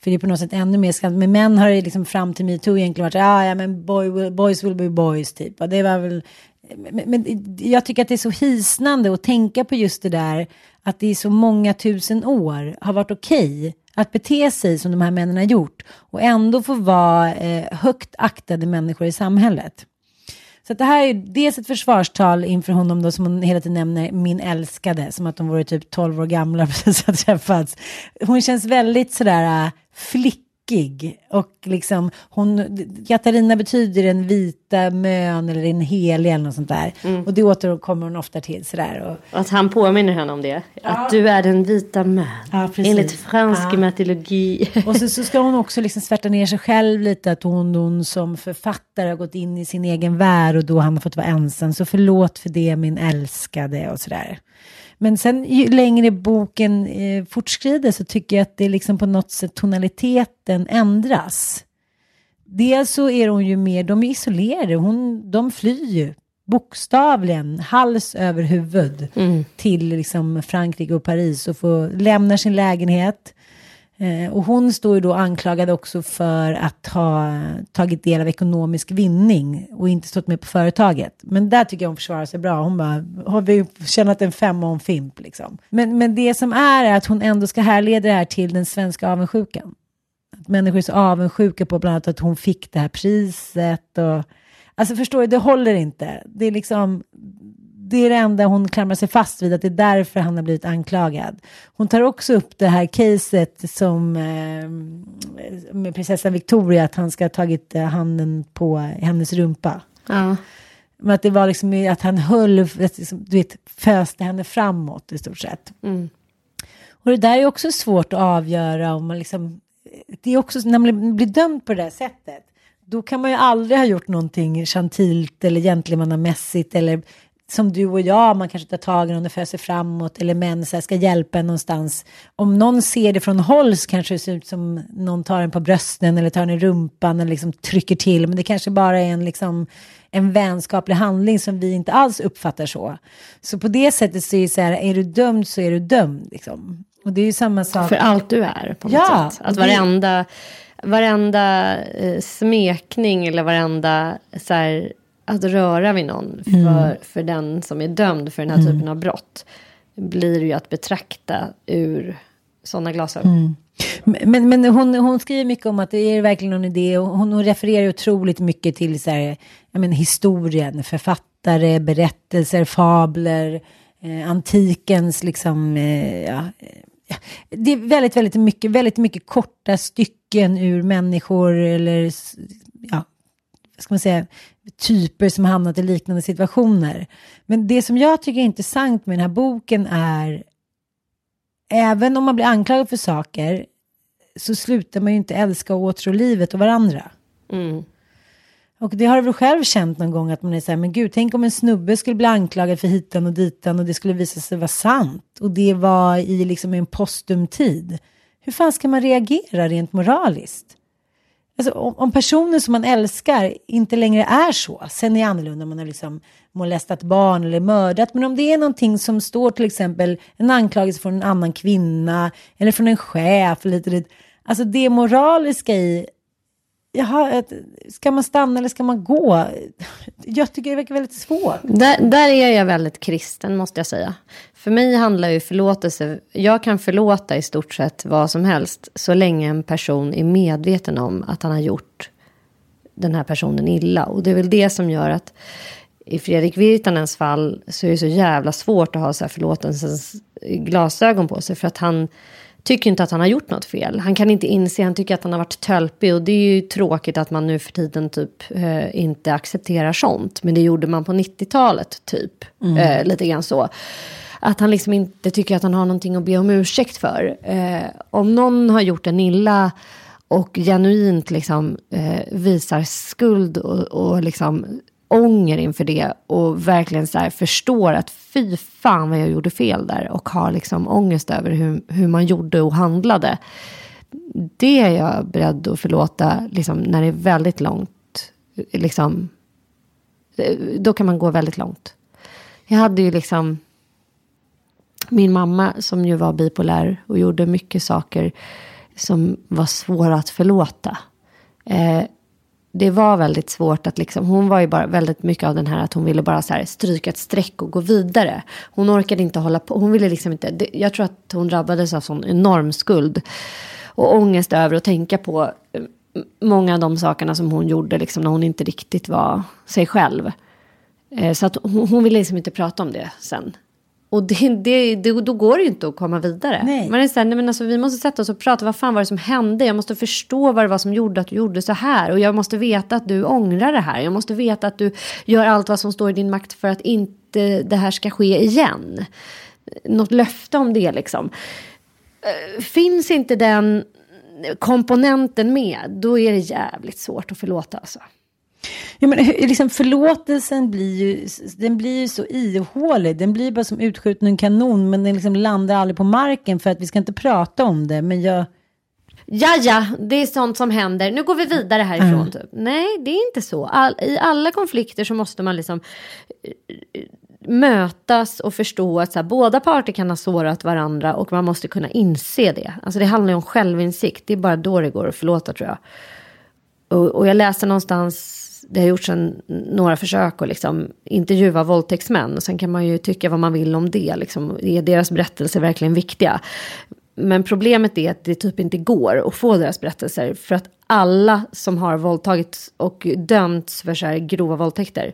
För det är på något sätt ännu mer skandal. Men män har det liksom fram till metoo egentligen varit, ah, ja men boy will, boys will be boys typ. Och det var väl, men, men jag tycker att det är så hisnande att tänka på just det där, att det i så många tusen år har varit okej okay att bete sig som de här männen har gjort och ändå få vara eh, högt aktade människor i samhället. Så det här är dels ett försvarstal inför honom då som hon hela tiden nämner, min älskade, som att de vore typ 12 år gamla precis har träffats. Hon känns väldigt sådär eh, flick tokig. Och liksom hon, Katarina betyder den vita mön eller den heliga eller något sånt där. Mm. Och det återkommer hon ofta till sådär. Och, att han påminner henne om det. Ja. Att du är den vita mön. Ja, enligt fransk ja. mytologi. Och så, så ska hon också liksom svärta ner sig själv lite. Att hon, hon som författare har gått in i sin egen värld och då han har fått vara ensam. Så förlåt för det min älskade och sådär. Men sen ju längre boken eh, fortskrider så tycker jag att det liksom på något sätt tonaliteten ändras. Dels så är hon ju mer, de är isolerade, hon, de flyr ju bokstavligen hals över huvud mm. till liksom Frankrike och Paris och får lämna sin lägenhet Eh, och hon står ju då anklagad också för att ha tagit del av ekonomisk vinning och inte stått med på företaget. Men där tycker jag hon försvarar sig bra. Hon bara, har vi tjänat en femma om fimp liksom. Men, men det som är, är att hon ändå ska härleda det här till den svenska avundsjukan. Att människor är så avundsjuka på bland annat att hon fick det här priset och Alltså förstår du, det håller inte. Det är liksom, det är det enda hon klamrar sig fast vid, att det är därför han har blivit anklagad. Hon tar också upp det här caset som eh, med prinsessan Victoria, att han ska ha tagit eh, handen på hennes rumpa. Ja. Men att det var liksom att han höll, liksom, du vet, föste henne framåt i stort sett. Mm. Och det där är också svårt att avgöra om man liksom, det är också när man blir dömd på det där sättet. Då kan man ju aldrig ha gjort någonting chantilt eller gentlemannamässigt eller som du och jag, man kanske tar tag i någon och för sig framåt eller män så här, ska hjälpa en någonstans. Om någon ser det från håll så kanske det ser ut som någon tar en på brösten eller tar en i rumpan eller liksom trycker till. Men det kanske bara är en, liksom, en vänskaplig handling som vi inte alls uppfattar så. Så på det sättet så är det så här, är du dömd så är du dömd. Liksom. Och det är ju samma sak. För allt du är på något ja, sätt. Att varenda, varenda eh, smekning eller varenda så här, att röra vid någon för, mm. för den som är dömd för den här mm. typen av brott blir ju att betrakta ur sådana glasögon. Mm. Men, men hon, hon skriver mycket om att det är verkligen någon idé och hon, hon refererar otroligt mycket till så här, jag menar, historien, författare, berättelser, fabler, eh, antikens liksom, eh, ja, ja, det är väldigt, väldigt mycket, väldigt mycket korta stycken ur människor eller ja, ska man säga, typer som hamnat i liknande situationer. Men det som jag tycker är intressant med den här boken är, även om man blir anklagad för saker, så slutar man ju inte älska och åtrå livet och varandra. Mm. Och det har du väl själv känt någon gång att man är så här, men gud, tänk om en snubbe skulle bli anklagad för hitan och ditan och det skulle visa sig vara sant. Och det var i liksom en postumtid. Hur fan ska man reagera rent moraliskt? Alltså, om, om personen som man älskar inte längre är så, sen är det annorlunda om man har liksom molestat barn eller mördat, men om det är någonting som står till exempel en anklagelse från en annan kvinna eller från en chef, lite, lite, alltså det moraliska i Jaha, ska man stanna eller ska man gå? Jag tycker det verkar väldigt svårt. Där, där är jag väldigt kristen måste jag säga. För mig handlar ju förlåtelse, jag kan förlåta i stort sett vad som helst så länge en person är medveten om att han har gjort den här personen illa. Och det är väl det som gör att i Fredrik Virtanens fall så är det så jävla svårt att ha så här förlåtelsens glasögon på sig. För att han tycker inte att han har gjort något fel. Han kan inte inse, han tycker att han har varit tölpig och det är ju tråkigt att man nu för tiden typ eh, inte accepterar sånt. Men det gjorde man på 90-talet typ, mm. eh, lite grann så. Att han liksom inte tycker att han har någonting att be om ursäkt för. Eh, om någon har gjort en illa och genuint liksom eh, visar skuld och, och liksom ånger inför det och verkligen så förstår att fy fan vad jag gjorde fel där och har liksom ångest över hur, hur man gjorde och handlade. Det är jag beredd att förlåta liksom, när det är väldigt långt. Liksom, eh, då kan man gå väldigt långt. Jag hade ju liksom min mamma som ju var bipolär och gjorde mycket saker som var svåra att förlåta. Eh, det var väldigt svårt att liksom, hon var ju bara väldigt mycket av den här att hon ville bara så här stryka ett streck och gå vidare. Hon orkade inte hålla på, hon ville liksom inte, det, jag tror att hon drabbades av sån enorm skuld. Och ångest över att tänka på eh, många av de sakerna som hon gjorde liksom när hon inte riktigt var sig själv. Eh, så att hon, hon ville liksom inte prata om det sen. Och det, det, det, då går det ju inte att komma vidare. Nej. Man är så här, nej men alltså, vi måste sätta oss och prata. Vad fan var det som hände? Jag måste förstå vad det var som gjorde att du gjorde så här. Och jag måste veta att du ångrar det här. Jag måste veta att du gör allt vad som står i din makt för att inte det här ska ske igen. Något löfte om det liksom. Eh, finns inte den komponenten med, då är det jävligt svårt att förlåta alltså. Ja, men liksom förlåtelsen blir ju, den blir ju så ihålig. Den blir bara som utskjuten kanon, men den liksom landar aldrig på marken för att vi ska inte prata om det. Men jag... Ja, ja, det är sånt som händer. Nu går vi vidare härifrån. Mm. Typ. Nej, det är inte så. All, I alla konflikter så måste man liksom eh, mötas och förstå att så här, båda parter kan ha sårat varandra och man måste kunna inse det. Alltså det handlar ju om självinsikt. Det är bara då det går att förlåta tror jag. Och, och jag läste någonstans det har gjorts en, några försök att liksom intervjua våldtäktsmän. Och sen kan man ju tycka vad man vill om det. Liksom, är deras berättelser verkligen viktiga? Men problemet är att det typ inte går att få deras berättelser. För att alla som har våldtagits och dömts för så här grova våldtäkter.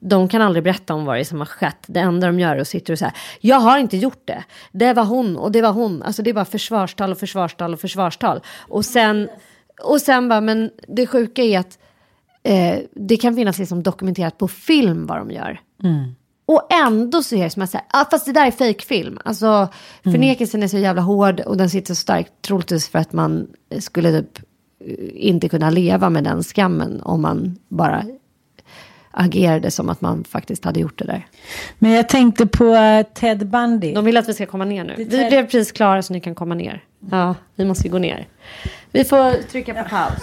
De kan aldrig berätta om vad det är som har skett. Det enda de gör är att sitta och säga. Jag har inte gjort det. Det var hon och det var hon. Alltså det är bara försvarstal och försvarstal och försvarstal. Och sen, och sen bara, men det sjuka är att eh, det kan finnas liksom dokumenterat på film vad de gör. Mm. Och ändå så är det som att säga, ah, fast det där är fejkfilm. Alltså mm. förnekelsen är så jävla hård och den sitter så starkt, troligtvis för att man skulle typ eh, inte kunna leva med den skammen om man bara agerade som att man faktiskt hade gjort det där. Men jag tänkte på eh, Ted Bundy. De vill att vi ska komma ner nu. Vi blev precis klara så ni kan komma ner. Ja, vi måste gå ner. Vi får trycka på paus.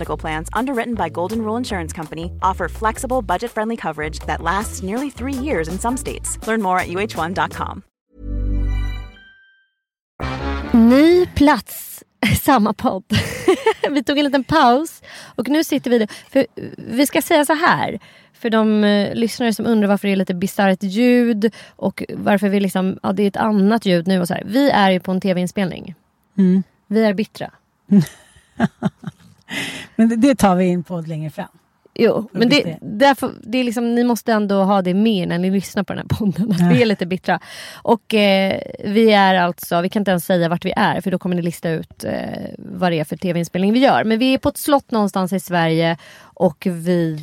Plans, underwritten by Golden Rule Insurance Company, offer flexible, budget-friendly coverage that lasts nearly three years in some states. Learn more at uh1.com. Ny plats, samma podd. vi tog en liten paus och nu sitter vi... För vi ska säga så här. För de eh, lyssnare som undrar varför det är lite bisarrt ljud och varför vi liksom, ja, det är ett annat ljud nu. Och så här. Vi är ju på en tv-inspelning. Mm. Vi är bittra. Men det, det tar vi in på längre fram. Jo, men det, därför, det är liksom, ni måste ändå ha det med när ni lyssnar på den här podden. Att vi är lite bittra. Och eh, vi är alltså, vi kan inte ens säga vart vi är för då kommer ni lista ut eh, vad det är för tv-inspelning vi gör. Men vi är på ett slott någonstans i Sverige och vi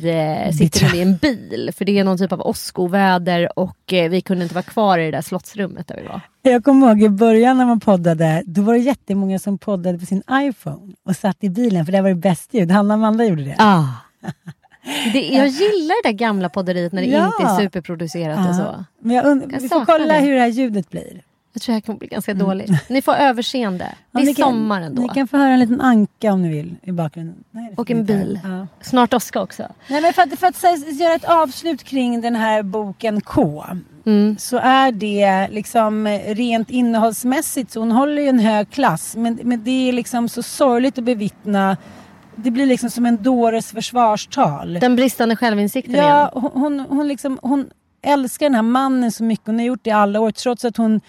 eh, sitter i en bil. För det är någon typ av åskoväder och eh, vi kunde inte vara kvar i det där slottsrummet där vi var. Jag kommer ihåg i början när man poddade, då var det jättemånga som poddade på sin iPhone och satt i bilen för det var det bäst ljud. Hanna och Amanda gjorde det. Ah. Det, jag gillar det där gamla podderiet när det Ja. inte är superproducerat och så. Men jag und- Jag vi får kolla det. hur det här ljudet blir. Jag tror det här kommer bli ganska dåligt. Ni får överseende. Det Ja, är sommar ändå. Ni kan få höra en liten anka om ni vill i bakgrunden. Nej, Och en bil. Ja. Snart åska också. Nej, men för att, för att säga- göra ett avslut kring den här boken K. Mm. Så är det liksom eh, rent innehållsmässigt så hon håller ju en hög klass. Men, men det är liksom så sorgligt att bevittna. Det blir liksom som en dåres försvarstal. Den bristande självinsikten Ja, igen. hon, hon, hon, liksom, hon älskar den här mannen så mycket. Hon har gjort det i alla år trots att hon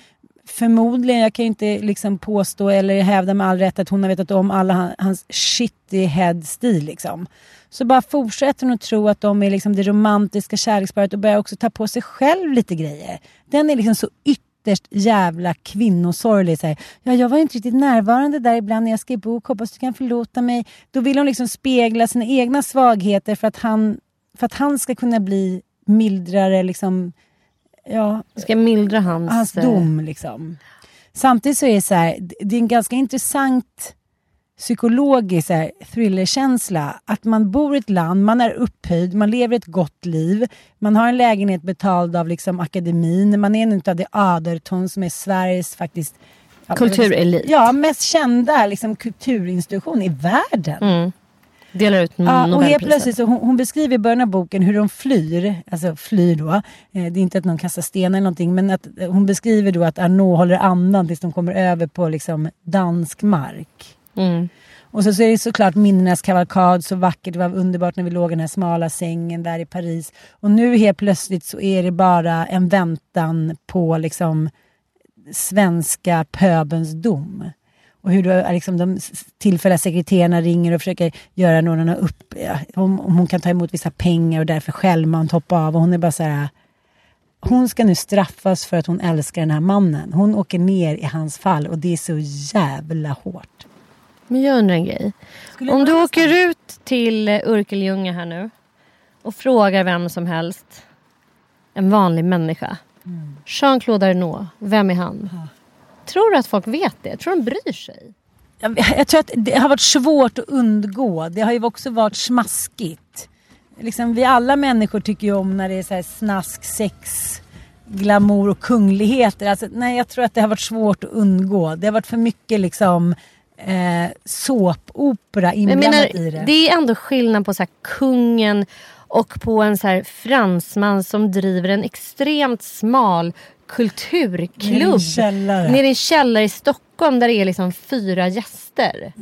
förmodligen, jag kan ju inte liksom påstå eller hävda med all rätt att hon har vetat om alla han, hans shitty head-stil. Liksom. Så bara fortsätter hon att tro att de är liksom det romantiska kärleksparet och börjar också ta på sig själv lite grejer. Den är liksom så ytterst jävla kvinnosorglig. Så här, ja, jag var inte riktigt närvarande där ibland när jag skrev bok, hoppas du kan förlåta mig. Då vill hon liksom spegla sina egna svagheter för att han, för att han ska kunna bli mildrare, liksom, ja, Ska mildra hans... hans eh, dom. Liksom. Samtidigt så är det så här, det- det är en ganska intressant psykologisk så här, thrillerkänsla. Att man bor i ett land, man är upphöjd, man lever ett gott liv. Man har en lägenhet betald av liksom, akademin. Man är en av de aderton som är Sveriges faktiskt Kulturelit. Ja, mest kända liksom, kulturinstitution i världen. Mm. Delar ut Ja, och helt plötsligt så hon, hon beskriver i början av boken hur de flyr, alltså flyr då. Eh, det är inte att någon kastar stenar eller någonting men att hon beskriver då att Arnaud håller andan tills de kommer över på liksom dansk mark. Mm. Och så, så är det såklart minnenas kavalkad, så vackert, det var underbart när vi låg i den här smala sängen där i Paris. Och nu helt plötsligt så är det bara en väntan på liksom svenska pöbens dom. Och hur då, liksom de tillfälliga sekreterarna ringer och försöker göra någon upp, ja, om, om hon kan ta emot vissa pengar och därför självmant hoppa av. Och hon är bara så här, hon ska nu straffas för att hon älskar den här mannen. Hon åker ner i hans fall och det är så jävla hårt. Men jag undrar en grej. Skulle Om du åker ut till eh, Örkelljunga här nu och frågar vem som helst, en vanlig människa. Mm. Jean-Claude Arnault, vem är han? Tror du att folk vet det? Tror de bryr sig? Jag, jag tror att det har varit svårt att undgå. Det har ju också varit smaskigt. Liksom, vi alla människor tycker ju om när det är så snask, sex, glamour och kungligheter. Alltså, nej, jag tror att det har varit svårt att undgå. Det har varit för mycket liksom eh, såpopera inblandat menar, i det. det är ändå skillnad på så här, kungen och på en så här, fransman som driver en extremt smal kulturklubb. Nere i en källare. I Stockholm där det är liksom fyra gäster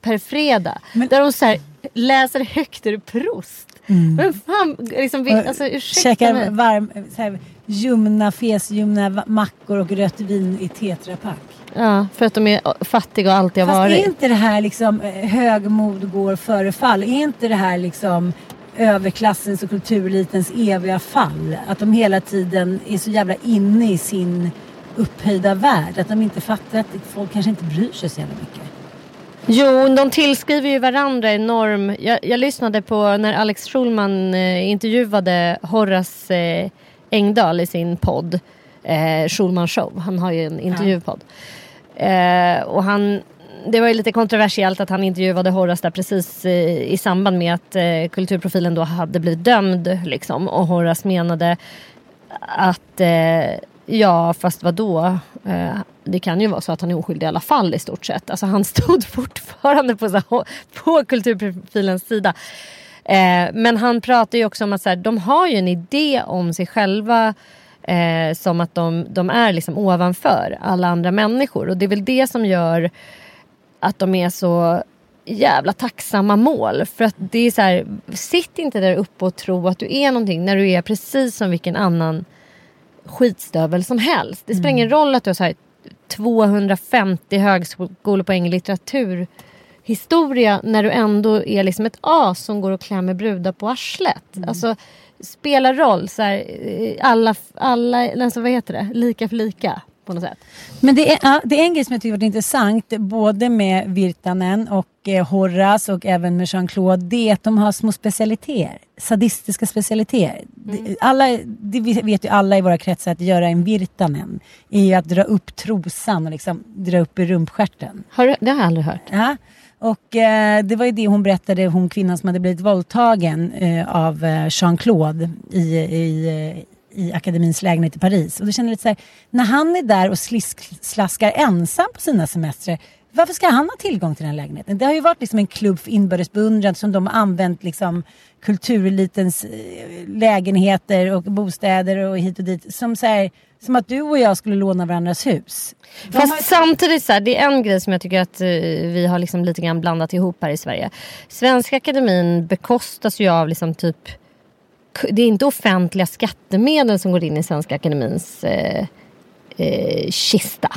per fredag. Mm. Men- där de så här, läser högt ur Proust. Men fan, liksom, vi, alltså, ursäkta Käkar mig. varm, så här, ljumna, fesljumna mackor och rött vin i tetrapack. Ja, för att de är fattiga och alltid har Fast varit. är inte det här liksom eh, högmod går före fall? Är inte det här liksom överklassens och kulturelitens eviga fall? Att de hela tiden är så jävla inne i sin upphöjda värld. Att de inte fattar att folk kanske inte bryr sig så jävla mycket. Jo, de tillskriver ju varandra enorm... Jag, jag lyssnade på när Alex Schulman eh, intervjuade Horace eh, Engdahl i sin podd eh, Schulman show. Han har ju en intervjupodd. Eh, och han, det var ju lite kontroversiellt att han intervjuade Horace där precis i, i samband med att eh, kulturprofilen då hade blivit dömd. Liksom. Och Horace menade att eh, ja, fast vadå? Eh, det kan ju vara så att han är oskyldig i alla fall i stort sett. Alltså han stod fortfarande på, så på kulturprofilens sida. Eh, men han pratar ju också om att så här, de har ju en idé om sig själva Eh, som att de, de är liksom ovanför alla andra människor. Och det är väl det som gör att de är så jävla tacksamma mål. För att det är så här, sitt inte där uppe och tro att du är någonting när du är precis som vilken annan skitstövel som helst. Det spelar ingen roll att du har så här 250 högskolepoäng i litteraturhistoria när du ändå är liksom ett as som går och klämmer brudar på arslet. Alltså, spelar roll. Så här, eh, alla, alla, alltså, vad heter det? Lika för lika på något sätt. Men det är, det är en grej som jag tycker varit intressant både med Virtanen och eh, Horace och även med Jean-Claude. Det är att de har små specialiteter. Sadistiska specialiteter. Alla, det vet ju alla i våra kretsar att göra en Virtanen är ju att dra upp trosan och liksom dra upp i rumpstjärten. Har du, det har jag aldrig hört. Ja. Och eh, det var ju det hon berättade, hon kvinnan som hade blivit våldtagen eh, av eh, Jean-Claude i, i, i akademins lägenhet i Paris. Och då kände jag lite så här, när han är där och slisk, slaskar ensam på sina semestrar, varför ska han ha tillgång till den här lägenheten? Det har ju varit liksom en klubb för inbördes beundran som de har använt liksom kulturelitens eh, lägenheter och bostäder och hit och dit. Som, så här, som att du och jag skulle låna varandras hus. De Fast har- samtidigt så här, det är en grej som jag tycker att eh, vi har liksom lite grann blandat ihop här i Sverige. Svenska akademin bekostas ju av liksom typ det är inte offentliga skattemedel som går in i Svenska akademins eh, eh, kista.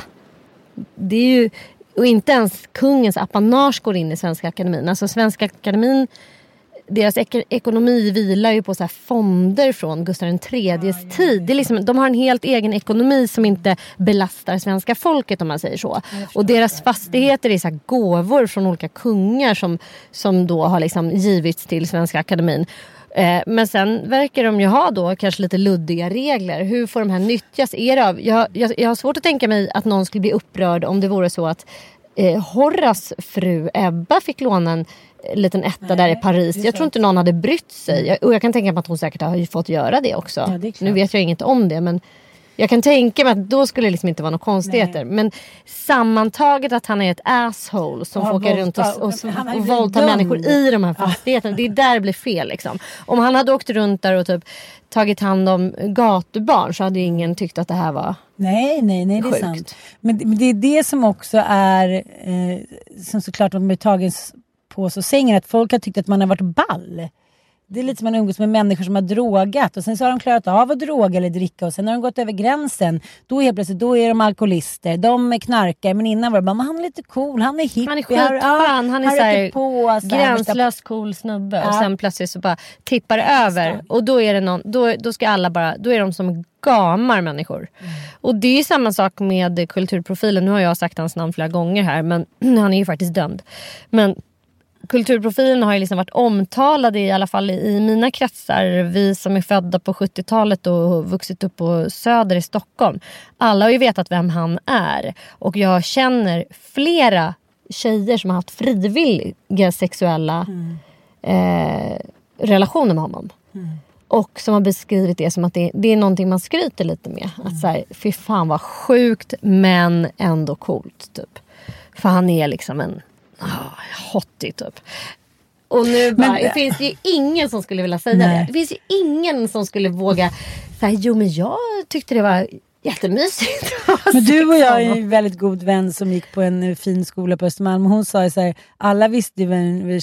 Det är ju, och inte ens kungens apanage går in i Svenska akademin. Alltså Svenska akademin deras ek- ekonomi vilar ju på så fonder från Gustav IIIs tid. Det är liksom, de har en helt egen ekonomi som inte belastar svenska folket om man säger så. Och deras fastigheter är så gåvor från olika kungar som, som då har liksom givits till Svenska akademin. Eh, men sen verkar de ju ha då kanske lite luddiga regler. Hur får de här nyttjas? Är av, jag, jag, jag har svårt att tänka mig att någon skulle bli upprörd om det vore så att eh, Horras fru Ebba fick låna en eh, liten etta där i Paris. Jag tror inte någon hade brytt sig. Jag, och jag kan tänka mig att hon säkert har fått göra det också. Ja, det nu vet jag inget om det men jag kan tänka mig att då skulle det liksom inte vara några konstigheter. Men sammantaget att han är ett asshole som får åka runt och, och, och, och våldta människor i de här fastigheterna. Det är där det blir fel. Liksom. Om han hade åkt runt där och typ tagit hand om gatubarn så hade ju ingen tyckt att det här var Nej, nej, nej det är Sjukt. sant. Men, det- men det är det som också är, eh, som såklart man blir tagen på så sängen, att folk har tyckt att man har varit ball. Det är lite som man umgås med människor som har drogat och sen så har de klarat av att droga eller dricka och sen har de gått över gränsen. Då helt plötsligt, då är de alkoholister, de är knarkare men innan var det bara, men han är lite cool, han är hippie. Han är skitskön, han är såhär på, så här, gränslöst cool snubbe. Och Ja. sen plötsligt så bara tippar över. Och då är det någon, då, då ska alla bara, då är de som gamar människor. Mm. Och det är samma sak med kulturprofilen. Nu har jag sagt hans namn flera gånger här men han är ju faktiskt dömd. Men kulturprofilen har ju liksom varit omtalade i alla fall i, mina kretsar. Vi som är födda på 70-talet och vuxit upp på Söder i Stockholm. Alla har ju vetat vem han är. Och jag känner flera tjejer som har haft frivilliga sexuella eh, relationer med honom. Och som har beskrivit det som att det, det är någonting man skryter lite med. Att så här, fy fan vad sjukt men ändå coolt. Typ. För han är liksom en oh, hottie typ. Och nu bara, det finns ju ingen som skulle vilja säga Nej. det. Det finns ju ingen som skulle våga säga jo men jag tyckte det var jättemysigt. Men du och jag är en väldigt god vän som gick på en eh, fin skola på Östermalm. Hon sa ju så här, alla visste ju vem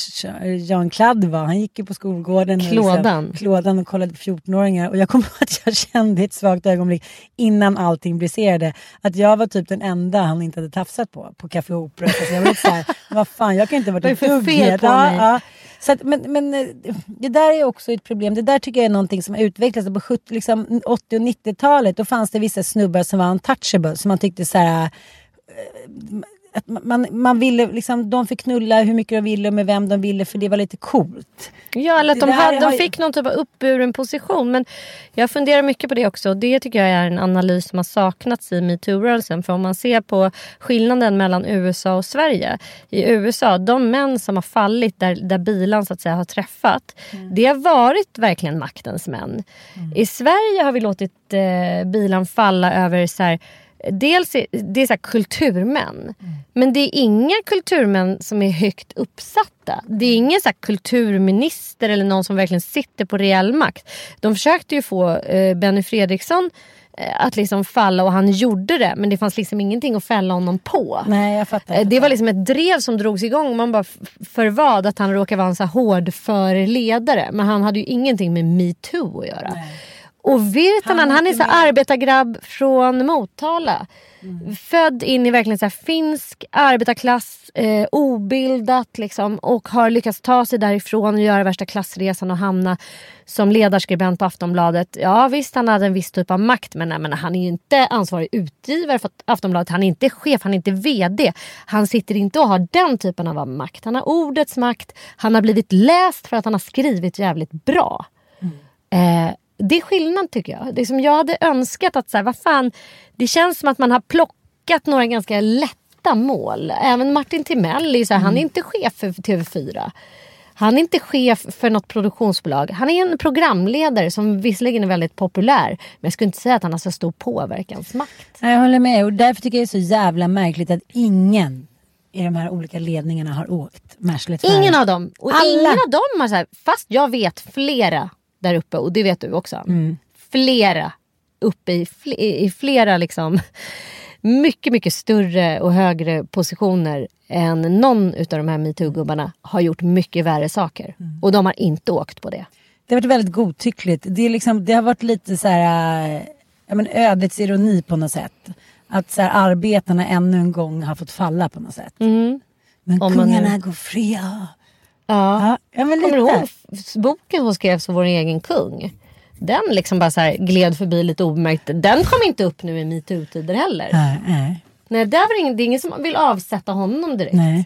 Jan Kladd var. Han gick ju på skolgården. och Klådan. Liksom, klådan och kollade på 14-åringar. Och jag kommer ihåg att jag kände ett svagt ögonblick innan allting briserade att jag var typ den enda han inte hade tafsat på, på Café Opera. Så jag var lite så här, vad fan, jag kan inte ha varit Vad är ett dugg fel på ja, mig? ja. Så att, men, men eh, det där är också ett problem. Det där tycker jag är någonting som har utvecklats. På 70, liksom 80 och 90-talet då fanns det vissa snubbar som var untouchable. Som man tyckte så här... Eh, att man, man ville, liksom, de fick knulla hur mycket de ville och med vem de ville för det var lite coolt. Ja, eller att de, hade, de fick någon typ av uppburen position. Men jag funderar mycket på det också. Det tycker jag är en analys som har saknats i metoo-rörelsen. För om man ser på skillnaden mellan USA och Sverige. I USA, de män som har fallit där, där bilan så att säga har träffat. Det har varit verkligen maktens män. I Sverige har vi låtit eh, bilan falla över så här, dels är, det är så kulturmän. Men det är inga kulturmän som är högt uppsatta. Det är ingen så kulturminister eller någon som verkligen sitter på reell makt. De försökte ju få eh, Benny Fredriksson eh, att liksom falla och han gjorde det men det fanns liksom ingenting att fälla honom på. Nej, jag fattar. Eh, Det var liksom ett drev som drogs igång. Man bara, för vad? Att han råkar vara en så hård ledare. Men han hade ju ingenting med metoo att göra. Och Virtanen, han, är så arbetargrabb från Motala. Född in i verkligen så finsk arbetarklass, eh, obildat liksom, och har lyckats ta sig därifrån och göra värsta klassresan och hamna som ledarskribent på Aftonbladet. Ja visst, han hade en viss typ av makt men, nej, men han är ju inte ansvarig utgivare för Aftonbladet. Han är inte chef, han är inte VD. Han sitter inte och har den typen av makt. Han har ordets makt. Han har blivit läst för att han har skrivit jävligt bra. Eh, det är skillnad tycker jag. Det är som jag hade önskat att så här, vad fan, det känns som att man har plockat några ganska lätta mål. Även Martin Timell är så här, han är inte chef för TV4. Han är inte chef för något produktionsbolag. Han är en programledare som visserligen är väldigt populär. Men jag skulle inte säga att han har så stor påverkansmakt. Jag håller med och därför tycker jag det är så jävla märkligt att ingen i de här olika ledningarna har åkt. Ingen av dem. Och Alla. ingen av dem har så här, fast jag vet flera där uppe och det vet du också. Mm. Flera uppe i, fl- i flera liksom mycket, mycket större och högre positioner än någon av de här metoo-gubbarna har gjort mycket värre saker. Mm. Och de har inte åkt på det. Det har varit väldigt godtyckligt. Det, är liksom, det har varit lite så här, äh, ja, men ödets ironi på något sätt. Att så här, arbetarna ännu en gång har fått falla på något sätt. Men Mm. Om man kungarna nu- går fria. Ja. Ja, men Kommer du ihåg boken hon skrev för vår egen kung? Den liksom bara så här gled förbi lite obemärkt. Den kom inte upp nu i metoo-tider heller. Nej, nej, Nej, där var det, ingen, det är ingen som vill avsätta honom direkt. nej.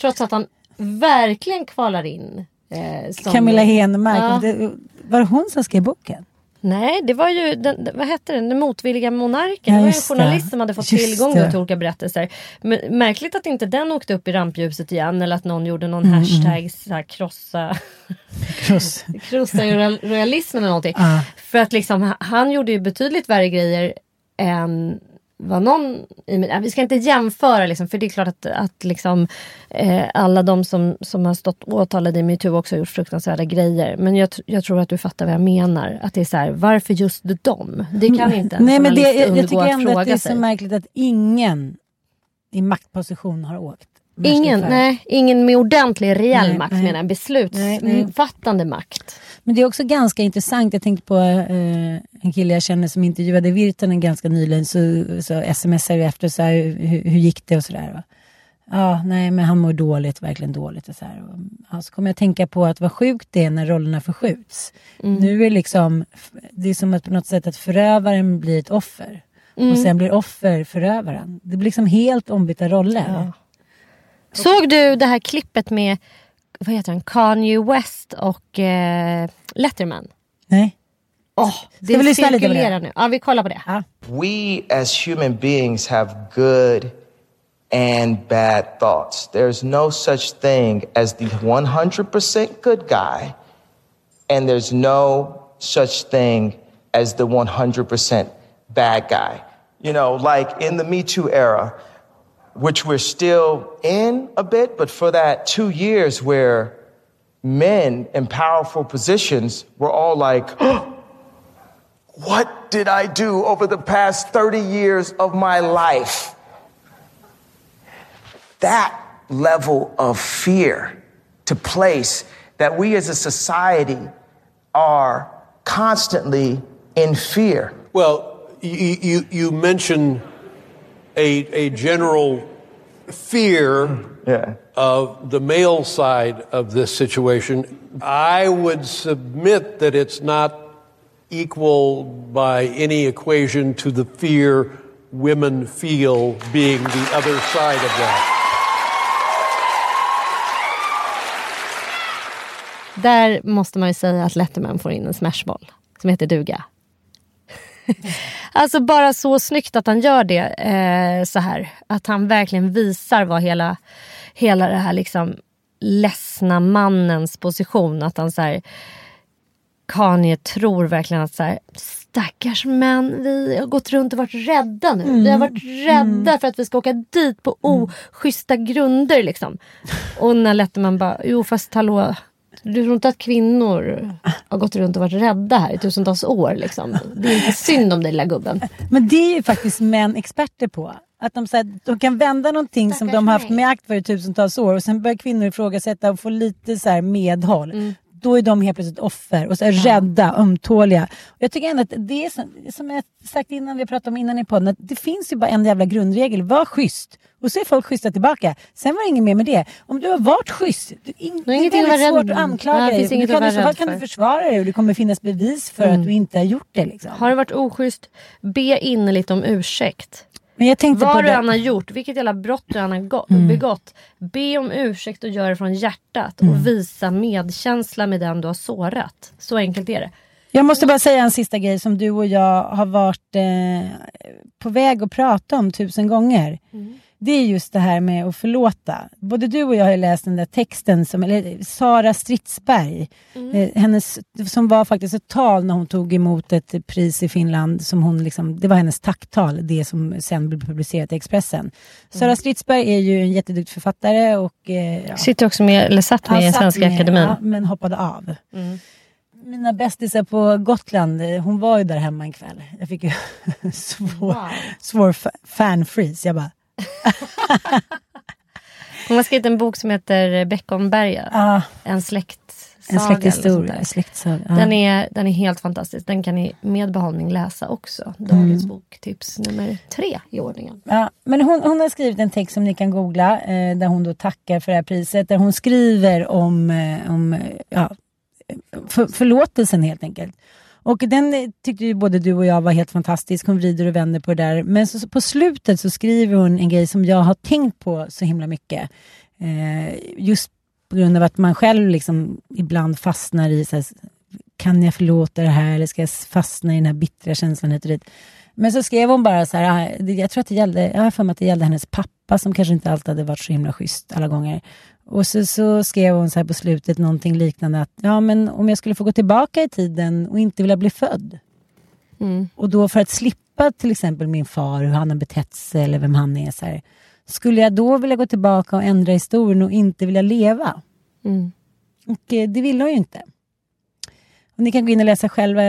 Trots att han verkligen kvalar in. Eh, som, Camilla Henemark. Ja. Det, var det hon som skrev boken? Nej, det var ju den, vad hette den? den motvilliga monarken. Ja, det var en just det. journalist som hade fått Just tillgång till olika berättelser. Men, märkligt att inte den åkte upp i rampljuset igen eller att någon gjorde någon Mm, hashtag så här, krossa, Kross. krossa royal- royalismen eller någonting. Ja. För att liksom, han gjorde ju betydligt värre grejer än vad någon... i min- ja, Vi ska inte jämföra liksom, för det är klart att, att liksom, eh, alla de som, som har stått åtalade i metoo också har gjort fruktansvärda grejer. Men jag, jag tror att du fattar vad jag menar. Att det är så här, varför just dem? Det kan inte en Nej, men det, jag, jag tycker att ändå fråga att det är så sig. märkligt att ingen i maktposition har åkt. Ingen, nej, ingen med ordentlig reell Nej, makt nej. menar. Beslutsfattande makt. Men det är också ganska intressant. Jag tänkte på eh, en kille jag känner som intervjuade Virtanen ganska nyligen. Så, så smsade jag efter så här, hur, hur gick det och sådär. Ja, nej men han mår dåligt, verkligen dåligt. Och så, här. Och, ja, så kommer jag tänka på att vad sjukt det är när rollerna förskjuts. Nu är liksom, det är som att på något sätt att förövaren blir ett offer. Och sen blir offer förövaren. Det blir liksom helt ombytta roller. Såg du det här klippet med vad heter han? Kanye West och eh, Letterman? Nej? Oh, vi lyssna lite på det? nu. Ja, vi kollar på det. Ja. we as human beings have good and bad thoughts. There's no such thing as the 100% good guy, and there's no such thing as the 100% bad guy. You know, like in the Me Too era, which we're still in a bit, but for that two years where men in powerful positions were all like, What did I do over the past 30 years of my life? That level of fear to place that we as a society are constantly in fear. Well, you, you, you mention a, a general fear Yeah. of the male side of this situation. I would submit that it's not equal by any equation to the fear women feel being the other side of that. Där måste man ju säga att Letterman får in en smashboll som heter duga. alltså bara så snyggt att han gör det eh, så här. Att han verkligen visar vad hela, hela det här liksom ledsna mannens position. Att han så här, Kanye tror verkligen att så här, stackars män, vi har gått runt och varit rädda nu. Mm. Vi har varit rädda för att vi ska åka dit på oschyssta grunder. Liksom. Och när Letterman bara, jo fast hallå, du tror inte att kvinnor har gått runt och varit rädda här i tusentals år? Liksom. Det är inte synd om dig lilla gubben. Men det är ju faktiskt män experter på. Att de, så här, de kan vända någonting som de har haft med akt för i tusentals år och sen börjar kvinnor ifrågasätta och få lite så här medhåll. Mm. Då är de helt plötsligt offer och så här rädda, ömtåliga. Och jag tycker ändå att det är som, som jag sagt innan, vi pratade om innan i podden, att det finns ju bara en jävla grundregel. Var schysst. Och så är folk schyssta tillbaka. Sen var det inget mer med det. Om du har varit schysst, du, in, det är väldigt svårt rädd- att anklaga Ja, dig. Du kan, i vara så fall kan du för. försvara dig och det kommer finnas bevis för Mm. att du inte har gjort det. Liksom. Har det varit oschysst, be innerligt om ursäkt. Men jag tänkte Vad du än har gjort, vilket jävla brott du än har Mm. begått. Be om ursäkt och gör det från hjärtat. Mm. Och visa medkänsla med den du har sårat. Så enkelt är det. Jag måste bara säga en sista grej som du och jag har varit eh, på väg att prata om tusen gånger. Det är just det här med att förlåta. Både du och jag har läst den där texten, som, eller Sara Stridsberg. Eh, hennes, som var faktiskt ett tal när hon tog emot ett pris i Finland. Som hon liksom, det var hennes tacktal, det som sen blev publicerat i Expressen. Sara Stridsberg är ju en jätteduktig författare. Och, eh, ja. Sitter också med, eller satt med Ja, i Svenska med, Akademin. Ja, men hoppade av. Mina bästisar på Gotland, eh, hon var ju där hemma en kväll. Jag fick ju svår, svår fa- fan-freeze. Jag bara, Hon har skrivit en bok som heter Beckomberga. ah, En släktsaga. en släkthistoria. Släktsaga. Den är, den är helt fantastisk. Den kan ni med behållning läsa också. Dagens boktips nummer tre i ordningen. Ja, men hon, hon har skrivit en text som ni kan googla eh, där hon då tackar för det här priset. Där hon skriver om, eh, om eh, ja, för, förlåtelsen helt enkelt. Och den eh, tyckte ju både du och jag var helt fantastisk. Hon vrider och vänder på det där. Men så, så på slutet så skriver hon en grej som jag har tänkt på så himla mycket. Eh, just på grund av att man själv liksom ibland fastnar i så här, kan jag förlåta det här eller ska jag fastna i den här bittra känslan hit och dit. Men så skrev hon bara så här, ah, jag tror att det gällde, jag har för mig att det gällde hennes pappa som kanske inte alltid hade varit så himla schysst alla gånger. Och så, så skrev hon så här på slutet någonting liknande att, ja men om jag skulle få gå tillbaka i tiden och inte vilja bli född. Mm. Och då för att slippa till exempel min far, hur han har betett sig eller vem han är. Så här, skulle jag då vilja gå tillbaka och ändra historien och inte vilja leva? Mm. Och eh, det vill hon ju inte. Ni kan gå in och läsa själva.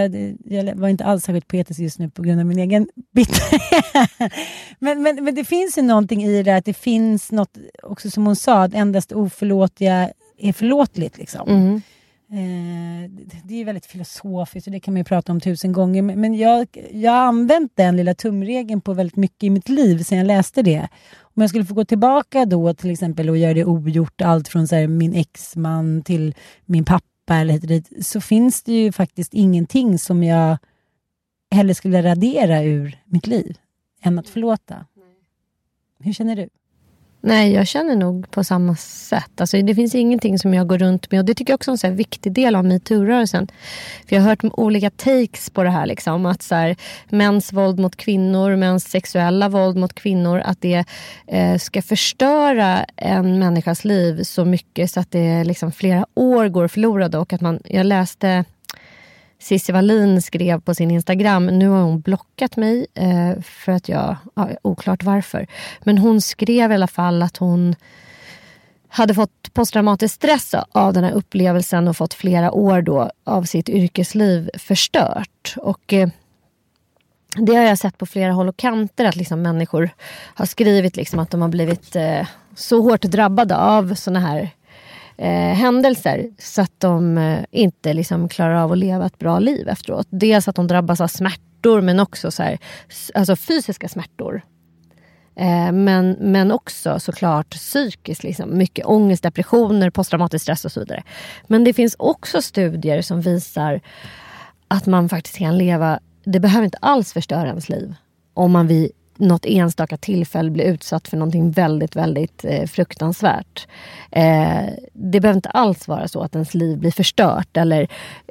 Jag var inte alls särskilt poetisk just nu på grund av min egen bitterhet. men, men, men det finns ju någonting i det att det finns något, också som hon sa, att endast oförlåtliga är förlåtligt. Liksom. Mm. Eh, det- är väldigt filosofiskt och det kan man ju prata om tusen gånger. Men, men jag, jag har använt den lilla tumregeln på väldigt mycket i mitt liv sedan jag läste det. Om jag skulle få gå tillbaka då till exempel och göra det ogjort, allt från så här, min exman till min pappa eller hit och dit, så finns det ju faktiskt ingenting som jag heller skulle radera ur mitt liv än att förlåta. Hur känner du? Nej, jag känner nog på samma sätt. Alltså, det finns ingenting som jag går runt med. Och Det tycker jag också är en så här viktig del av metoo-rörelsen. För Jag har hört olika takes på det här. Liksom, att så här, Mäns våld mot kvinnor, mäns sexuella våld mot kvinnor. Att det eh, ska förstöra en människas liv så mycket så att det liksom flera år går förlorade. Och att man, jag läste Cissi Wallin skrev på sin Instagram, nu har hon blockat mig eh, för att jag, ja, oklart varför. Men hon skrev i alla fall att hon hade fått posttraumatisk stress av den här upplevelsen och fått flera år då av sitt yrkesliv förstört. Och eh, det har jag sett på flera håll och kanter att liksom människor har skrivit liksom att de har blivit eh, så hårt drabbade av såna här eh, händelser så att de eh, inte liksom klarar av att leva ett bra liv efteråt. Dels att de drabbas av smärtor men också så här, alltså fysiska smärtor. Eh, men, men också såklart psykiskt. Liksom. Mycket ångest, depressioner, posttraumatisk stress och så vidare. Men det finns också studier som visar att man faktiskt kan leva... Det behöver inte alls förstöra ens liv om man vid något enstaka tillfälle bli utsatt för någonting väldigt, väldigt eh, fruktansvärt. Eh, det behöver inte alls vara så att ens liv blir förstört. Eller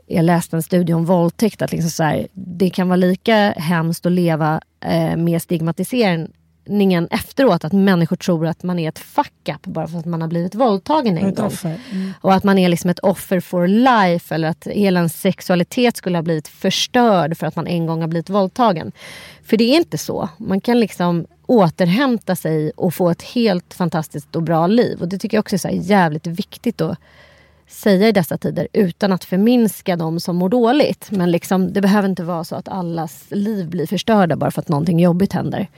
jag läste en studie om våldtäkt. Att liksom så här, det kan vara lika hemskt att leva eh, med stigmatisering, stämningen efteråt att människor tror att man är ett fuck up bara för att man har blivit våldtagen en gång. Mm. Och att man är liksom ett offer for life eller att hela ens sexualitet skulle ha blivit förstörd för att man en gång har blivit våldtagen. För det är inte så. Man kan liksom återhämta sig och få ett helt fantastiskt och bra liv. Och det tycker jag också är jävligt viktigt att säga i dessa tider utan att förminska de som mår dåligt. Men liksom, det behöver inte vara så att allas liv blir förstörda bara för att någonting jobbigt händer.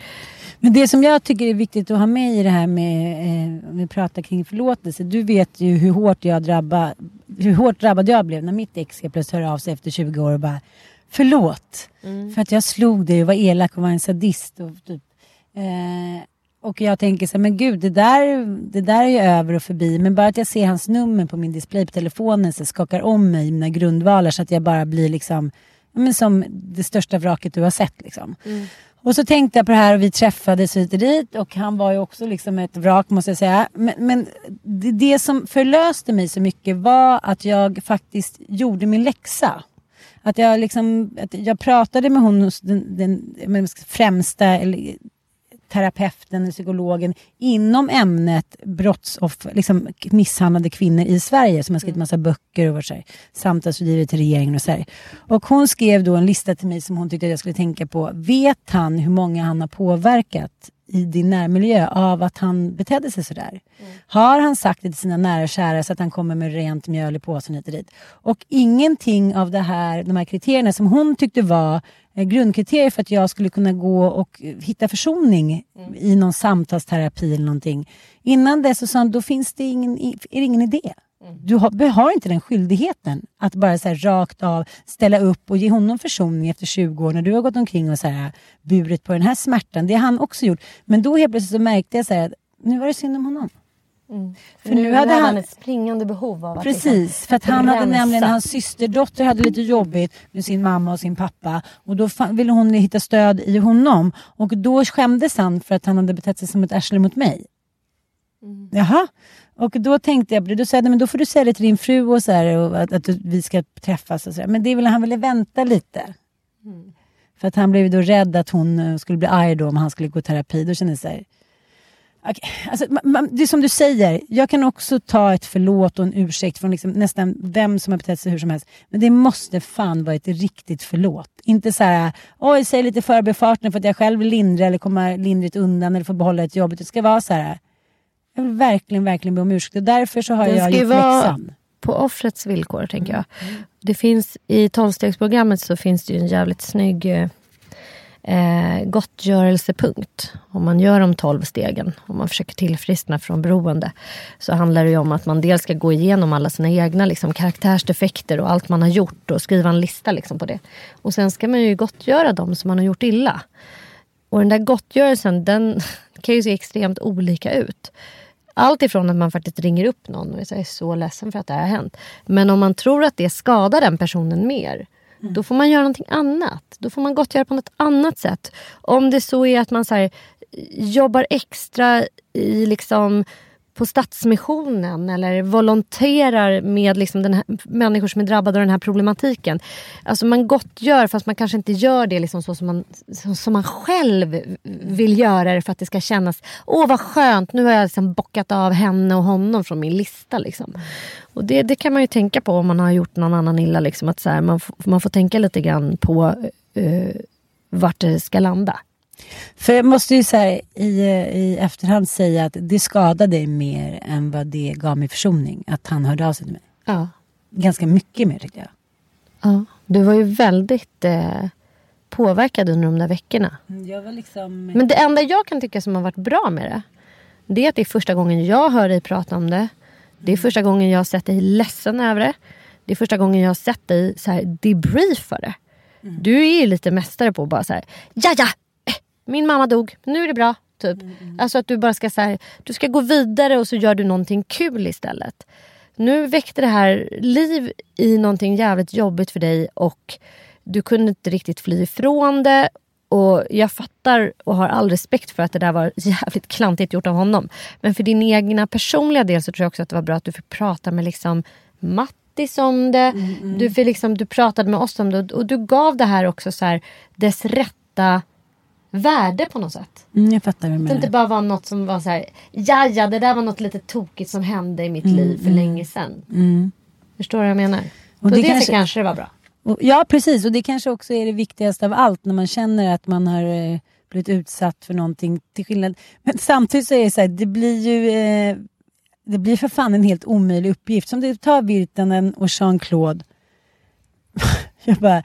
Men det som jag tycker är viktigt att ha med i det här med, eh, vi pratar kring förlåtelse. Du vet ju hur hårt jag drabbad, hur hårt drabbad jag blev när mitt ex plötsligt höra av sig efter 20 år och bara Förlåt! För att jag slog dig och var elak och var en sadist. Och, typ. eh, och jag tänker så här, men gud det där, det där är ju över och förbi. Men bara att jag ser hans nummer på min display på telefonen så skakar om mig i mina grundvalar så att jag bara blir liksom, men som det största vraket du har sett. Liksom. Och så tänkte jag på det här och vi träffades hit och dit och han var ju också liksom ett vrak måste jag säga. Men, men det, det som förlöste mig så mycket var att jag faktiskt gjorde min läxa. Att jag, liksom, att jag pratade med hon, den, den men, främsta eller, terapeuten, psykologen inom ämnet brottsoffer, liksom misshandlade kvinnor i Sverige som har skrivit massa böcker och varit så här, samtalsrådgivare till regeringen och så här. Och hon skrev då en lista till mig som hon tyckte att jag skulle tänka på. Vet han hur många han har påverkat i din närmiljö av att han betedde sig sådär? Har han sagt det till sina nära och kära så att han kommer med rent mjöl i påsen hit och dit? Och ingenting av det här, de här kriterierna som hon tyckte var grundkriterier för att jag skulle kunna gå och eh, hitta försoning i någon samtalsterapi eller någonting. Innan dess så sa hon, då finns det ingen, är det ingen idé. Du har, har inte den skyldigheten att bara så här rakt av ställa upp och ge honom försoning efter 20 år när du har gått omkring och så här burit på den här smärtan. Det har han också gjort. Men då helt plötsligt så märkte jag så här att nu var det synd om honom. För nu, hade han ett springande behov av att Precis, liksom för att han hade nämligen, hans systerdotter hade lite jobbigt med sin mamma och sin pappa. Och då ville hon hitta stöd i honom. Och då skämdes han för att han hade betett sig som ett arsle mot mig. Jaha. Och då tänkte jag, då sa jag, men då får du säga det till din fru och så här, och att, att vi ska träffas. Och så här. Men det ville, han ville vänta lite. För att han blev då rädd att hon eh, skulle bli arg då om han skulle gå i terapi. Då kände jag så här, Alltså, ma- ma- det är som du säger, jag kan också ta ett förlåt och en ursäkt från liksom nästan vem som har betett sig hur som helst. Men det måste fan vara ett riktigt förlåt. Inte så här, oj, säg lite förbifarten för att jag själv vill lindra eller komma lindrigt undan eller få behålla ett jobb. Det ska vara så här, jag vill verkligen, verkligen be om ursäkt. Och därför så har Den jag gjort läxan. på offrets villkor tänker jag. Det finns, I tolvstegsprogrammet så finns det ju en jävligt snygg eh, gottgörelsepunkt. Om man gör de tolv stegen, om man försöker tillfriskna från beroende. Så handlar det ju om att man dels ska gå igenom alla sina egna liksom, karaktärsdefekter och allt man har gjort och skriva en lista liksom, på det. Och sen ska man ju gottgöra dem som man har gjort illa. Och den där gottgörelsen den kan ju se extremt olika ut. Allt ifrån att man faktiskt ringer upp någon och säger så ledsen för att det här har hänt. Men om man tror att det skadar den personen mer. Då får man göra någonting annat. Då får man gottgöra på något annat sätt. Om det så är att man så här, eh, jobbar extra i liksom på Stadsmissionen eller volonterar med liksom den här, människor som är drabbade av den här problematiken. Alltså man gottgör fast man kanske inte gör det liksom så som man, så, som man själv vill göra det för att det ska kännas Åh vad skönt, nu har jag liksom bockat av henne och honom från min lista. Liksom. Och det, det kan man ju tänka på om man har gjort någon annan illa. Liksom, att så här, man, får, man får tänka lite grann på uh, vart det ska landa. För jag måste ju här, i, i efterhand säga att det skadade dig mer än vad det gav mig försoning. Att han hörde av sig till mig. Ja. Ganska mycket mer tyckte jag. Ja, du var ju väldigt eh, påverkad under de där veckorna. Jag var liksom... Men det enda jag kan tycka som har varit bra med det. Det är att det är första gången jag hör dig prata om det. Det är första gången jag har sett dig ledsen över det. Det är första gången jag har sett dig så här debriefa det. Du är ju lite mästare på att bara så här, ja ja, min mamma dog, nu är det bra. Typ. Alltså att du bara ska så här, du ska gå vidare och så gör du någonting kul istället. Nu väckte det här liv i någonting jävligt jobbigt för dig och du kunde inte riktigt fly ifrån det. Och jag fattar och har all respekt för att det där var jävligt klantigt gjort av honom. Men för din egna personliga del så tror jag också att det var bra att du fick prata med liksom Mattis om det. Du, fick liksom, du pratade med oss om det och, och du gav det här också så här, dess rätta värde på något sätt. Mm, jag fattar vad du Det menar. inte bara var något som var så här, ja ja det där var något lite tokigt som hände i mitt liv för länge sedan. Förstår du vad jag menar? Mm. Och På det det, kanske- kanske... kanske det var bra. Och, ja precis och det kanske också är det viktigaste av allt när man känner att man har eh, blivit utsatt för någonting till skillnad. Men samtidigt så är det så här, det blir ju eh, det blir för fan en helt omöjlig uppgift. Som du tar Virtanen och Jean-Claude. Jag bara,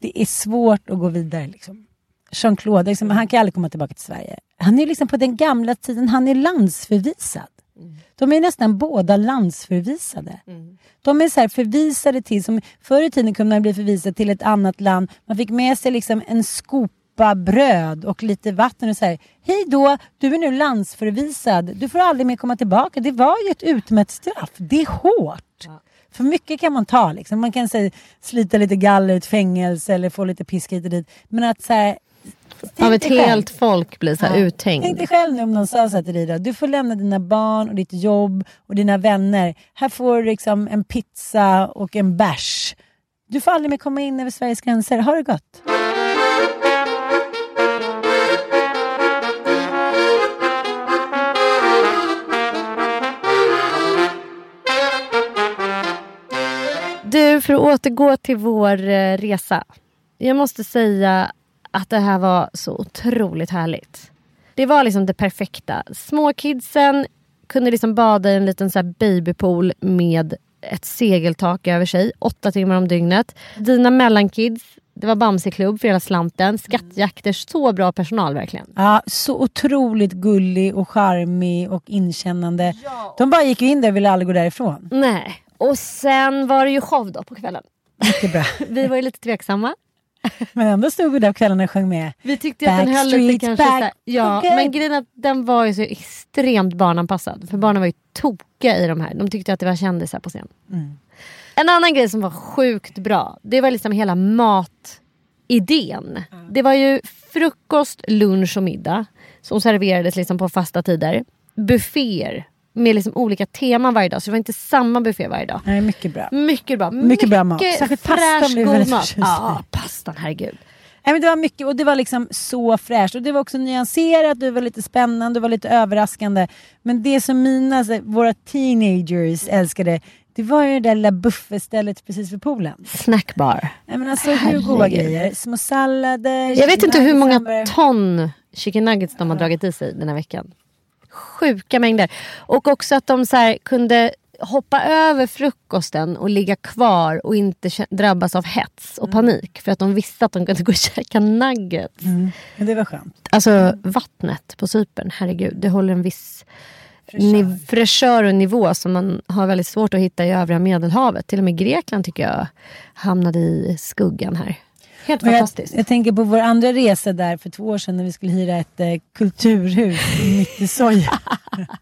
det är svårt att gå vidare liksom. Jean-Claude, liksom, han kan aldrig komma tillbaka till Sverige. Han är liksom på den gamla tiden, han är landsförvisad. De är nästan båda landsförvisade. De är så här förvisade till, som förr i tiden kunde man bli förvisad till ett annat land. Man fick med sig liksom en skopa bröd och lite vatten och säger Hej då, du är nu landsförvisad. Du får aldrig mer komma tillbaka. Det var ju ett utmätt straff. Det är hårt. För mycket kan man ta. Liksom. Man kan säga, slita lite galler ett fängelse eller få lite piska hit och dit. Men att så här, Av ett själv. helt folk blir så här Ja. uthängd. Tänk dig själv nu om någon sa så här till dig då. Du får lämna dina barn och ditt jobb och dina vänner. Här får du liksom en pizza och en bärs. Du får aldrig mer komma in över Sveriges gränser. Ha det gott. Du, för att återgå till vår eh, resa. Jag måste säga att det här var så otroligt härligt. Det var liksom det perfekta. Småkidsen kunde liksom bada i en liten så babypool med ett segeltak över sig, åtta timmar om dygnet. Dina mellankids, det var Bamseklubb för hela slanten. Skattjakter, så bra personal verkligen. Ja, så otroligt gullig och charmig och inkännande. De bara gick in där och ville aldrig gå därifrån. Nej. Och sen var det ju show då på kvällen. Mycket bra. Vi var ju lite tveksamma. Men ändå stod vi där på kvällarna och sjöng med. Vi tyckte ju att den höll lite kanske back. såhär, Ja, Okej. men grejen att den var ju så extremt barnanpassad. För barnen var ju tokiga i de här. De tyckte att det var kändisar på scen. Mm. En annan grej som var sjukt bra, det var liksom hela matidén. Det var ju frukost, lunch och middag som serverades liksom på fasta tider. Bufféer med liksom olika teman varje dag. Så det var inte samma buffé varje dag. Nej, mycket bra. Mycket bra. Mycket bra mat. Särskilt pastan blev väldigt mat. Ja, pastan, herregud. Nej, men det var mycket och det var liksom så fräscht och det var också nyanserat, det var lite spännande, det var lite överraskande. Men det som mina, så, våra teenagers älskade, det var ju det där lilla buffestället precis vid poolen. Snackbar. Nej, men alltså hur goda grejer. Små sallader. Jag vet inte hur många ton chicken nuggets de har dragit i sig den här veckan. Sjuka mängder. Och också att de så kunde hoppa över frukosten och ligga kvar och inte drabbas av hets och panik. För att de visste att de kunde gå och käka nuggets. Men det var skönt. Alltså vattnet på Cypern, herregud. Det håller en viss fräschör och nivå som man har väldigt svårt att hitta i övriga Medelhavet. Till och med Grekland tycker jag hamnade i skuggan här. Helt Och jag, fantastiskt. jag tänker på vår andra resa där för två år sedan när vi skulle hyra ett eh, kulturhus mitt i soja.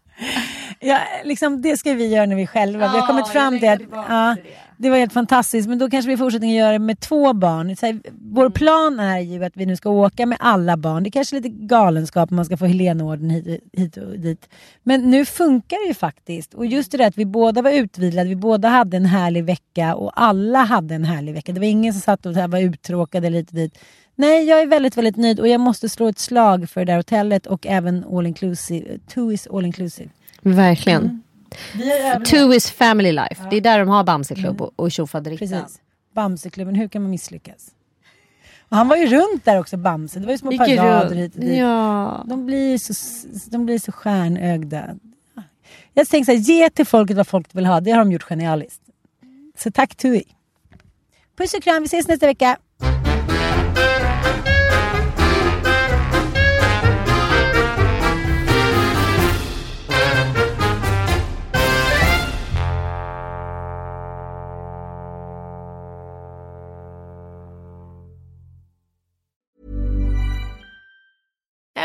ja, liksom, det ska vi göra när vi själva. vi har kommit fram till att ja, det var helt fantastiskt. Men då kanske vi i fortsättningen gör det med två barn. Så här, vår plan är ju att vi nu ska åka med alla barn. Det är kanske är lite galenskap om man ska få Helenorden hit, hit och dit. Men nu funkar det ju faktiskt. Och just det där att vi båda var utvilade, vi båda hade en härlig vecka och alla hade en härlig vecka. Det var ingen som satt och var uttråkade lite dit. Nej, jag är väldigt, väldigt nöjd och jag måste slå ett slag för det där hotellet och även all inclusive. Two is all inclusive. Verkligen. Mm. Two is family life. Det är där de har Bamseklubb och- och tjofaderittan. Bamseklubben, hur kan man misslyckas? Och han var ju runt där också, Bamse. Det var ju små Gick parader runt. hit och dit. Ja. De blir så, de blir så stjärnögda. Jag tänker så här, ge till folket vad folk vill ha. Det har de gjort genialiskt. Så tack Tui. Puss och kram, vi ses nästa vecka.